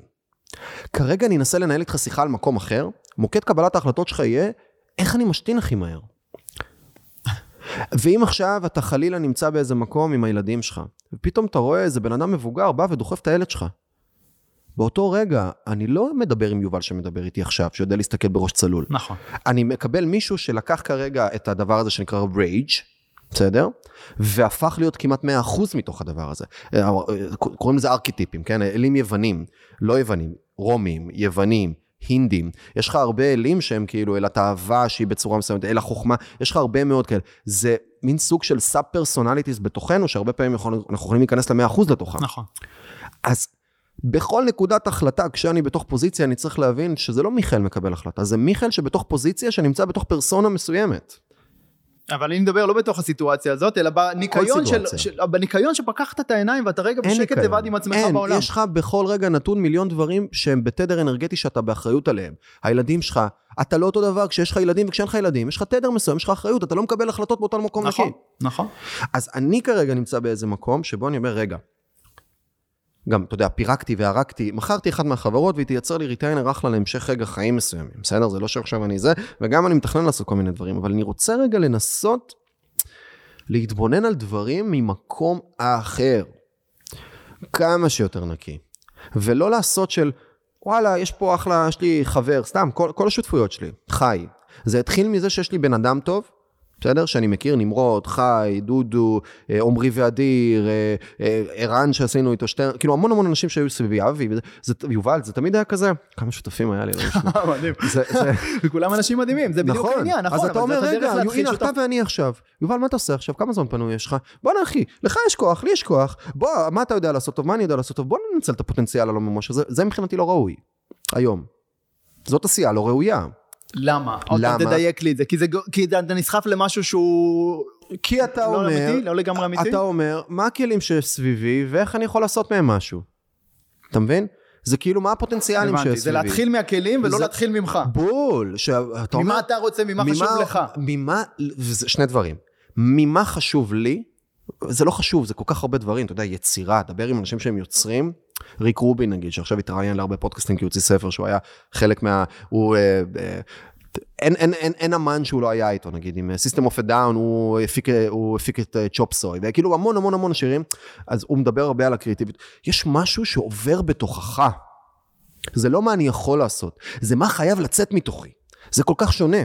כרגע אני אנסה לנהל איתך שיחה על מקום אחר, מוקד קבלת ההחלטות שלך יהיה, איך אני משתין הכי מהר? ואם עכשיו אתה חלילה נמצא באיזה מקום עם הילדים שלך, ופתאום אתה רואה איזה בן אדם מבוגר בא ודוחף את הילד שלך. באותו רגע, אני לא מדבר עם יובל שמדבר איתי עכשיו, שיודע להסתכל בראש צלול. נכון. אני מקבל מישהו שלקח כרגע את הדבר הזה שנקרא rage, בסדר? והפך להיות כמעט 100% מתוך הדבר הזה. אה, קוראים לזה ארכיטיפים, כן? אלים יוונים, לא יוונים, רומים, יוונים, הינדים. יש לך הרבה אלים שהם כאילו אל התאווה שהיא בצורה מסוימת, אל החוכמה, יש לך הרבה מאוד כאלה. זה מין סוג של sub personalities בתוכנו, שהרבה פעמים יכול, אנחנו יכולים להיכנס ל-100% לתוכם. נכון. אז בכל נקודת החלטה, כשאני בתוך פוזיציה, אני צריך להבין שזה לא מיכאל מקבל החלטה, זה מיכאל שבתוך פוזיציה שנמצא בתוך פרסונה מסוימת. אבל אני מדבר לא בתוך הסיטואציה הזאת, אלא בניקיון, של, סיטואציה. של, בניקיון שפקחת את העיניים ואתה רגע אין בשקט. לבד עם עצמך אין, בעולם. יש לך בכל רגע נתון מיליון דברים שהם בתדר אנרגטי שאתה באחריות עליהם. הילדים שלך, אתה לא אותו דבר כשיש לך ילדים וכשאין לך ילדים, יש לך תדר מסוים, יש לך אחריות, אתה לא מקבל החלטות באותו מקום נכון, נקי. נכון. אז אני כרגע נמצא באיזה מקום שבו אני אומר, רגע, גם, אתה יודע, פירקתי והרקתי, מכרתי אחת מהחברות והיא תייצר לי ריטיינר אחלה להמשך רגע חיים מסוימים, בסדר? זה לא שעכשיו אני זה, וגם אני מתכנן לעשות כל מיני דברים, אבל אני רוצה רגע לנסות להתבונן על דברים ממקום אחר. כמה שיותר נקי. ולא לעשות של, וואלה, יש פה אחלה, יש לי חבר, סתם, כל, כל השותפויות שלי, חי. זה התחיל מזה שיש לי בן אדם טוב, בסדר? שאני מכיר, נמרוד, חי, דודו, אה, עמרי ואדיר, אה, אה, ערן שעשינו איתו שתי, כאילו המון המון אנשים שהיו סביבי, אבי, זה, יובל, זה תמיד היה כזה, כמה שותפים היה לי, לא. מדהים. וכולם אנשים מדהימים, זה בדיוק נכון, העניין, נכון, אז אתה אומר, רגע, הנה, אתה ואני עכשיו. יובל, מה אתה עושה עכשיו? כמה זמן פנוי יש לך? בואנה, אחי, לך יש כוח, לי יש כוח. בוא, מה אתה יודע לעשות טוב? מה אני יודע לעשות טוב? בוא ננצל את הפוטנציאל הלא ממש הזה. זה מבחינתי לא ראוי. היום. זאת עשייה לא ראויה. למה? למה? תדייק לי את זה, כי זה כי אתה נסחף למשהו שהוא... כי אתה לא אומר, אמיתי? לא לגמרי אמיתי? אתה אומר, מה הכלים שסביבי ואיך אני יכול לעשות מהם משהו. אתה מבין? זה כאילו, מה הפוטנציאלים שיש זה סביבי. להתחיל מהכלים ולא זה- להתחיל ממך. בול. שאתה אומר, ממה אתה רוצה, ממה חשוב לך. ממה, וזה שני דברים. ממה חשוב לי, זה לא חשוב, זה כל כך הרבה דברים, אתה יודע, יצירה, דבר עם אנשים שהם יוצרים. ריק רובין נגיד, שעכשיו התראיין להרבה פודקאסטים כי הוא הוציא ספר שהוא היה חלק מה... הוא... אה, אה, אין, אין, אין, אין אמן שהוא לא היה איתו, נגיד, עם System of a Down, הוא הפיק, הוא הפיק את צ'ופ סוי, וכאילו המון המון המון שירים, אז הוא מדבר הרבה על הקריאטיביות. יש משהו שעובר בתוכך. זה לא מה אני יכול לעשות, זה מה חייב לצאת מתוכי. זה כל כך שונה.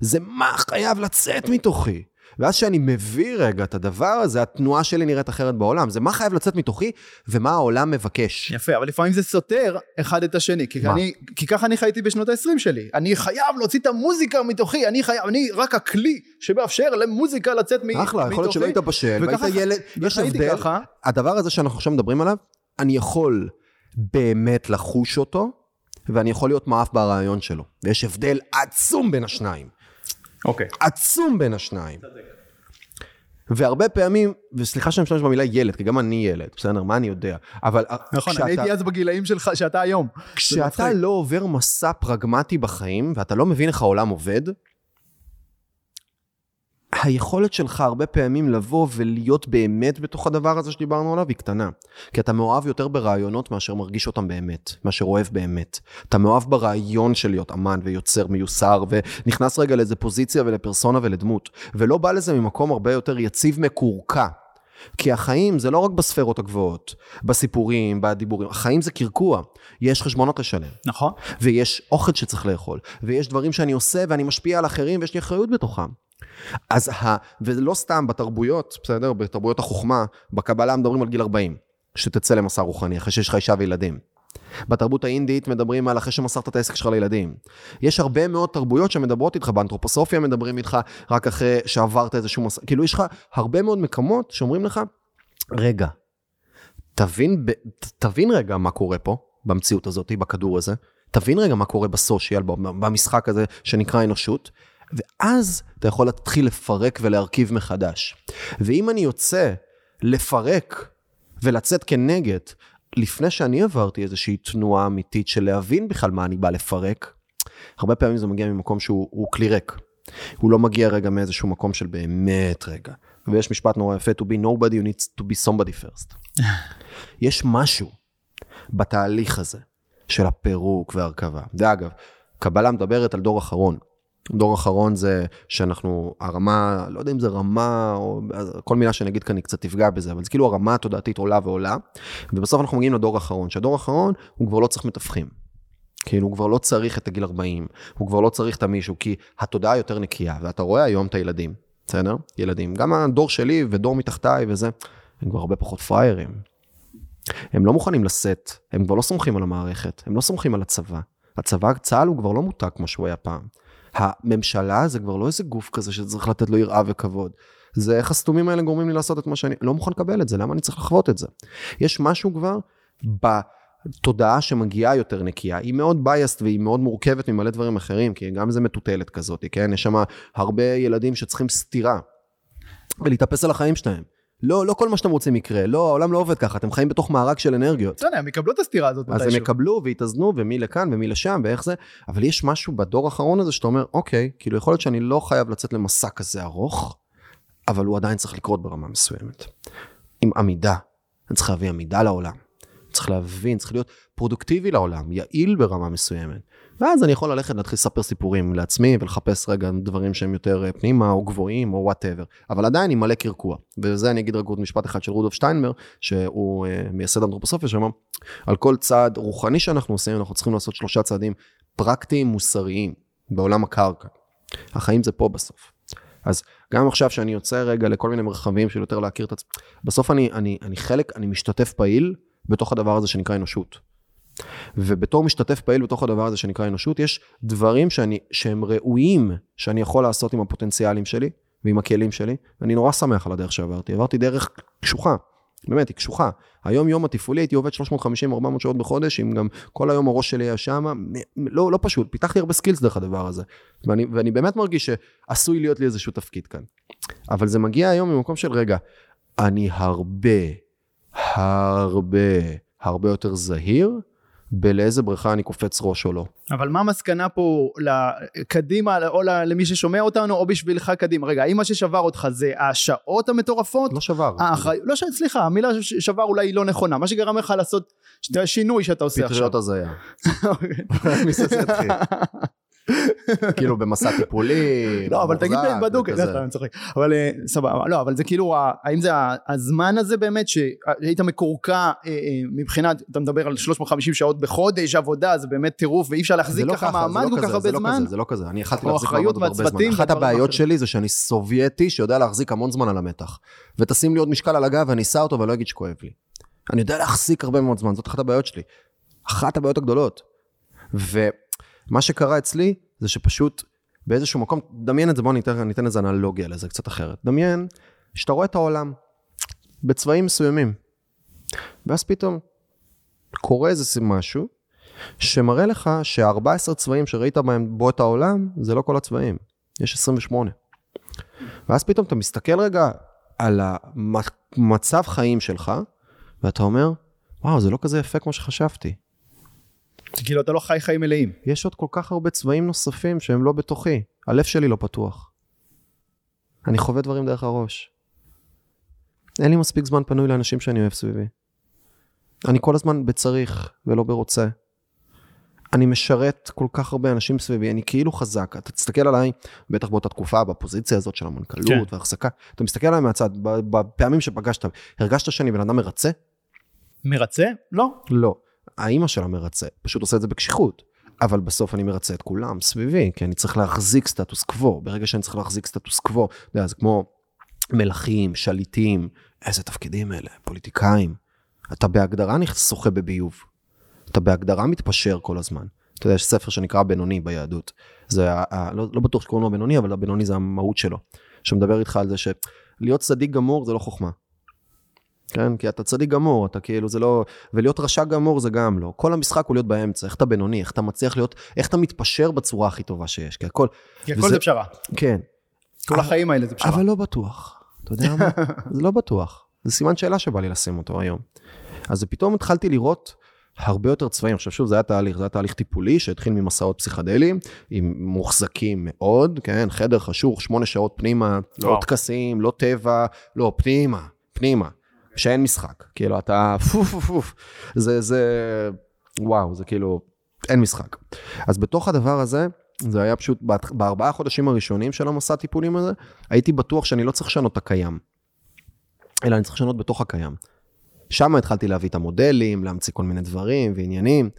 זה מה חייב לצאת מתוכי. ואז כשאני מביא רגע את הדבר הזה, התנועה שלי נראית אחרת בעולם. זה מה חייב לצאת מתוכי ומה העולם מבקש. יפה, אבל לפעמים זה סותר אחד את השני, כי, מה? אני, כי ככה אני חייתי בשנות ה-20 שלי. אני חייב להוציא את המוזיקה מתוכי, אני חייב, אני רק הכלי שמאפשר למוזיקה לצאת מתוכי. אחלה, יכול להיות שלא היית בשל, והיית ילד, יש הבדל. ככה. הדבר הזה שאנחנו עכשיו מדברים עליו, אני יכול באמת לחוש אותו, ואני יכול להיות מאף ברעיון שלו. ויש הבדל עצום בין השניים. אוקיי. עצום בין השניים. והרבה פעמים, וסליחה שאני משתמש במילה ילד, כי גם אני ילד, בסדר, מה אני יודע? אבל נכון, כשאתה- אני הייתי אז בגילאים שלך, שאתה היום. כשאתה. לא עובר מסע פרגמטי בחיים, ואתה לא מבין איך העולם עובד, היכולת שלך הרבה פעמים לבוא ולהיות באמת בתוך הדבר הזה שדיברנו עליו היא קטנה. כי אתה מאוהב יותר ברעיונות מאשר מרגיש אותם באמת, מאשר אוהב באמת. אתה מאוהב ברעיון של להיות אמן ויוצר מיוסר, ונכנס רגע לאיזה פוזיציה ולפרסונה ולדמות, ולא בא לזה ממקום הרבה יותר יציב מקורקע. כי החיים זה לא רק בספרות הגבוהות, בסיפורים, בדיבורים, החיים זה קרקוע. יש חשבונות לשלם. נכון. ויש אוכל שצריך לאכול, ויש דברים שאני עושה ואני משפיע על אחרים ויש לי אחריות בתוכם. אז ה... ולא סתם בתרבויות, בסדר? בתרבויות החוכמה, בקבלה מדברים על גיל 40, שתצא למסע רוחני, אחרי שיש לך אישה וילדים. בתרבות האינדית מדברים על אחרי שמסרת את העסק שלך לילדים. יש הרבה מאוד תרבויות שמדברות איתך, באנתרופוסופיה מדברים איתך רק אחרי שעברת איזשהו מסע, כאילו יש לך הרבה מאוד מקומות שאומרים לך, רגע, תבין, ב... תבין רגע מה קורה פה, במציאות הזאת, בכדור הזה, תבין רגע מה קורה בסושיאל, במשחק הזה שנקרא אנושות, ואז אתה יכול להתחיל לפרק ולהרכיב מחדש. ואם אני יוצא לפרק ולצאת כנגד, לפני שאני עברתי איזושהי תנועה אמיתית של להבין בכלל מה אני בא לפרק, הרבה פעמים זה מגיע ממקום שהוא הוא כלי ריק. הוא לא מגיע רגע מאיזשהו מקום של באמת רגע. ויש משפט נורא יפה, to be nobody you need to be somebody first. יש משהו בתהליך הזה של הפירוק וההרכבה. ואגב, קבלה מדברת על דור אחרון. דור אחרון זה שאנחנו, הרמה, לא יודע אם זה רמה, או כל מילה שאני אגיד כאן היא קצת תפגע בזה, אבל זה כאילו הרמה התודעתית עולה ועולה, ובסוף אנחנו מגיעים לדור האחרון, שהדור האחרון הוא כבר לא צריך מתווכים. כאילו הוא כבר לא צריך את הגיל 40, הוא כבר לא צריך את המישהו, כי התודעה יותר נקייה, ואתה רואה היום את הילדים, בסדר? ילדים, גם הדור שלי ודור מתחתיי וזה, הם כבר הרבה פחות פראיירים. הם לא מוכנים לשאת, הם כבר לא סומכים על המערכת, הם לא סומכים על הצבא. הצבא, צה"ל הוא כבר לא מותג כמו שהוא היה פעם. הממשלה זה כבר לא איזה גוף כזה שצריך לתת לו יראה וכבוד. זה איך הסתומים האלה גורמים לי לעשות את מה שאני לא מוכן לקבל את זה, למה אני צריך לחוות את זה? יש משהו כבר בתודעה שמגיעה יותר נקייה, היא מאוד biased והיא מאוד מורכבת ממלא דברים אחרים, כי גם זה מטוטלת כזאת, כן? יש שם הרבה ילדים שצריכים סתירה ולהתאפס על החיים שלהם. לא, לא כל מה שאתם רוצים יקרה, לא, העולם לא עובד ככה, אתם חיים בתוך מארג של אנרגיות. בסדר, הם יקבלו את הסתירה הזאת אז הם יקבלו ויתאזנו, ומי לכאן ומי לשם, ואיך זה, אבל יש משהו בדור האחרון הזה שאתה אומר, אוקיי, כאילו יכול להיות שאני לא חייב לצאת למסע כזה ארוך, אבל הוא עדיין צריך לקרות ברמה מסוימת. עם עמידה, אני צריך להביא עמידה לעולם. צריך להבין, צריך להיות פרודוקטיבי לעולם, יעיל ברמה מסוימת. ואז אני יכול ללכת להתחיל לספר סיפורים לעצמי ולחפש רגע דברים שהם יותר אה, פנימה או גבוהים או whatever. אבל עדיין עם מלא קרקוע. וזה אני אגיד רק עוד משפט אחד של רודולף שטיינמר, שהוא uh, מייסד אנתרופוסופיה, שאמר, על כל צעד רוחני שאנחנו עושים, אנחנו צריכים לעשות שלושה צעדים פרקטיים מוסריים בעולם הקרקע. החיים זה פה בסוף. אז גם עכשיו שאני יוצא רגע לכל מיני מרחבים של יותר להכיר את עצמי, בסוף אני, אני, אני חלק, אני משתתף פעיל בתוך הדבר הזה שנקרא אנושות. ובתור משתתף פעיל בתוך הדבר הזה שנקרא אנושות, יש דברים שאני, שהם ראויים שאני יכול לעשות עם הפוטנציאלים שלי ועם הכלים שלי, ואני נורא שמח על הדרך שעברתי. עברתי דרך קשוחה, באמת, היא קשוחה. היום יום התפעולי הייתי עובד 350-400 שעות בחודש, אם גם כל היום הראש שלי היה שם, לא, לא פשוט, פיתחתי הרבה סקילס דרך הדבר הזה. ואני, ואני באמת מרגיש שעשוי להיות לי איזשהו תפקיד כאן. אבל זה מגיע היום ממקום של, רגע, אני הרבה, הרבה, הרבה יותר זהיר, בלאיזה בריכה אני קופץ ראש או לא. אבל מה המסקנה פה קדימה או למי ששומע אותנו או בשבילך קדימה? רגע, האם מה ששבר אותך זה השעות המטורפות? לא שבר. האחריות, לא, ש... סליחה, המילה שבר אולי היא לא נכונה, מה שגרם לך לעשות את השינוי שאתה עושה עכשיו. פטריות הזיה. כאילו במסע טיפולי, לא, אבל תגיד בדוק. לא, אני צוחק. אבל אה, סבבה, לא, אבל זה כאילו, האם זה הזמן הזה באמת שהיית מקורקע אה, אה, מבחינת, אתה מדבר על 350 שעות בחודש עבודה, זה באמת טירוף ואי אפשר להחזיק לא ככה זה מעמד לא כל כך הרבה לא זמן? זה לא כזה, אני יכלתי להחזיק מעמד הרבה זמן. אחת הבעיות. שלי זה שאני סובייטי שיודע להחזיק המון זמן על המתח. ותשים לי עוד משקל על הגב ואני אשא אותו ולא אגיד שכואב לי. אני יודע להחזיק הרבה מאוד זמן, זאת אחת הבעיות שלי. אחת הבעיות הגדולות. ומה שקרה אצלי זה שפשוט באיזשהו מקום, דמיין את זה, בוא ניתן, ניתן איזה אנלוגיה לזה קצת אחרת. דמיין שאתה רואה את העולם בצבעים מסוימים, ואז פתאום קורה איזה משהו שמראה לך שה-14 צבעים שראית בהם בו את העולם, זה לא כל הצבעים, יש 28. ואז פתאום אתה מסתכל רגע על המצב חיים שלך, ואתה אומר, וואו, זה לא כזה יפה כמו שחשבתי. כאילו אתה לא חי חיים מלאים. יש עוד כל כך הרבה צבעים נוספים שהם לא בתוכי. הלב שלי לא פתוח. אני חווה דברים דרך הראש. אין לי מספיק זמן פנוי לאנשים שאני אוהב סביבי. אני כל הזמן בצריך ולא ברוצה. אני משרת כל כך הרבה אנשים סביבי, אני כאילו חזק. אתה תסתכל עליי, בטח באותה תקופה, בפוזיציה הזאת של המנכ"לות כן. והחזקה, אתה מסתכל עליי מהצד, בפעמים שפגשת, הרגשת שאני בן אדם מרצה? מרצה? לא. לא. האימא שלה מרצה, פשוט עושה את זה בקשיחות. אבל בסוף אני מרצה את כולם סביבי, כי אני צריך להחזיק סטטוס קוו. ברגע שאני צריך להחזיק סטטוס קוו, אתה יודע, זה כמו מלכים, שליטים, איזה תפקידים אלה, פוליטיקאים. אתה בהגדרה שוחה בביוב. אתה בהגדרה מתפשר כל הזמן. אתה יודע, יש ספר שנקרא בינוני ביהדות. זה, ה- לא, לא בטוח שקוראים לו בינוני, אבל הבינוני זה המהות שלו. שמדבר איתך על זה שלהיות צדיק גמור זה לא חוכמה. כן? כי אתה צדיק גמור, אתה כאילו, זה לא... ולהיות רשע גמור זה גם לא. כל המשחק הוא להיות באמצע, איך אתה בינוני, איך אתה מצליח להיות, איך אתה מתפשר בצורה הכי טובה שיש. כי הכל... כי הכל וזה- זה פשרה. כן. כל אבל- החיים האלה זה פשרה. אבל לא בטוח. אתה יודע מה? זה לא בטוח. זה סימן שאלה שבא לי לשים אותו היום. אז פתאום התחלתי לראות הרבה יותר צבעים. עכשיו שוב, זה היה תהליך, זה היה תהליך טיפולי שהתחיל ממסעות פסיכדליים, עם מוחזקים מאוד, כן, חדר חשוך, שמונה שעות פנימה, לא. טקסים, לא טבע, לא, פנימה, פנימה. שאין משחק. כאילו, אתה פוף פוף פוף. זה, זה, וואו, זה כאילו, אין משחק. אז בתוך הדבר הזה, זה היה פשוט, בארבעה חודשים הראשונים של המסע טיפולים הזה, הייתי בטוח שאני לא צריך לשנות את הקיים, אלא אני צריך לשנות בתוך הקיים. שם התחלתי להביא את המודלים, להמציא כל מיני דברים ועניינים.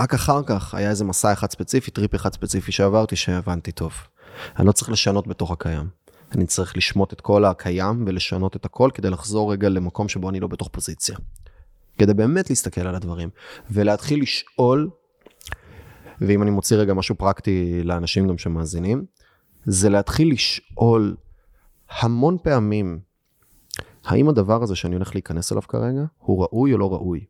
רק אחר כך היה איזה מסע אחד ספציפי, טריפ אחד ספציפי שעברתי, שהבנתי טוב. אני לא צריך לשנות בתוך הקיים. אני צריך לשמוט את כל הקיים ולשנות את הכל כדי לחזור רגע למקום שבו אני לא בתוך פוזיציה. כדי באמת להסתכל על הדברים, ולהתחיל לשאול, ואם אני מוציא רגע משהו פרקטי לאנשים גם שמאזינים, זה להתחיל לשאול המון פעמים, האם הדבר הזה שאני הולך להיכנס אליו כרגע, הוא ראוי או לא ראוי?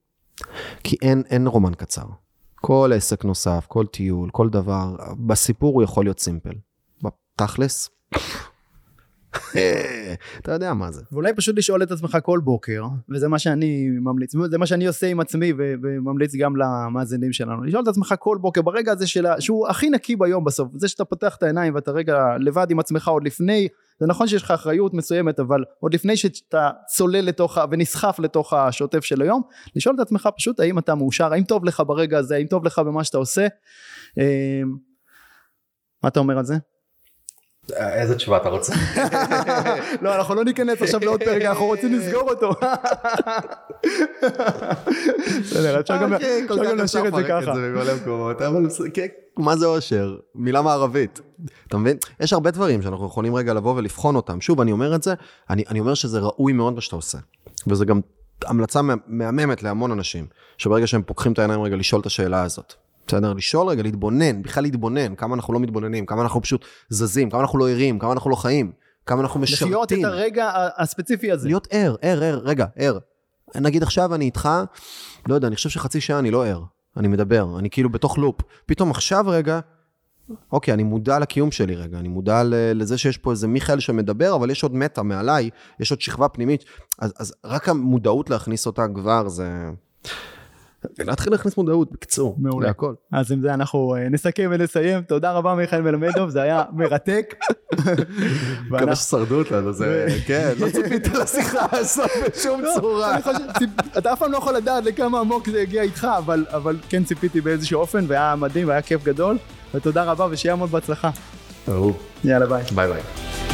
כי אין, אין רומן קצר. כל עסק נוסף, כל טיול, כל דבר, בסיפור הוא יכול להיות סימפל. בתכלס, אתה יודע מה זה. ואולי פשוט לשאול את עצמך כל בוקר, וזה מה שאני ממליץ, זה מה שאני עושה עם עצמי וממליץ גם למאזינים שלנו, לשאול את עצמך כל בוקר ברגע הזה שלה, שהוא הכי נקי ביום בסוף, זה שאתה פותח את העיניים ואתה רגע לבד עם עצמך עוד לפני, זה נכון שיש לך אחריות מסוימת, אבל עוד לפני שאתה צולל לתוך ונסחף לתוך השוטף של היום, לשאול את עצמך פשוט האם אתה מאושר, האם טוב לך ברגע הזה, האם טוב לך במה שאתה עושה. אה, מה אתה אומר על זה? איזה תשובה אתה רוצה? לא, אנחנו לא ניכנס עכשיו לעוד פרק, אנחנו רוצים לסגור אותו. בסדר, אפשר גם אוקיי, להשאיר את זה ככה. אבל כן, מה זה אושר? מילה מערבית. אתה מבין? יש הרבה דברים שאנחנו יכולים רגע לבוא ולבחון אותם. שוב, אני אומר את זה, אני, אומר שזה ראוי מאוד מה שאתה עושה. וזה גם המלצה מה- מהממת להמון אנשים, שברגע שהם פוקחים את העיניים רגע לשאול את השאלה הזאת. בסדר? לשאול רגע, להתבונן, בכלל להתבונן, כמה אנחנו לא מתבוננים, כמה אנחנו פשוט זזים, כמה אנחנו לא ערים, כמה אנחנו לא חיים, כמה אנחנו משרתים. לחיות את הרגע הספציפי הזה. להיות ער, ער, ער, רגע, ער. נגיד עכשיו אני איתך, לא יודע, אני חושב שחצי שעה אני לא ער, אני מדבר, אני כאילו בתוך לופ. פתאום עכשיו רגע, אוקיי, אני מודע לקיום שלי רגע, אני מודע לזה שיש פה איזה מיכאל שמדבר, אבל יש עוד מטה מעליי, יש עוד שכבה פנימית, אז, אז רק המודעות להכניס אותה כבר זה... ולהתחיל להכניס מודעות, בקיצור, מעולה. להכל. אז עם זה אנחנו אה, נסכם ונסיים. תודה רבה מיכאל מלמדוב, זה היה מרתק. ואנחנו- ששרדו אותנו, זה, כן, לא ציפית לשיחה הזאת בשום לא, צורה. אתה אף פעם לא יכול לדעת לכמה עמוק זה הגיע איתך, אבל, כן ציפיתי באיזשהו אופן, והיה מדהים, והיה כיף גדול, ותודה רבה, ושיהיה המון בהצלחה. אהוב. יאללה ביי. ביי ביי.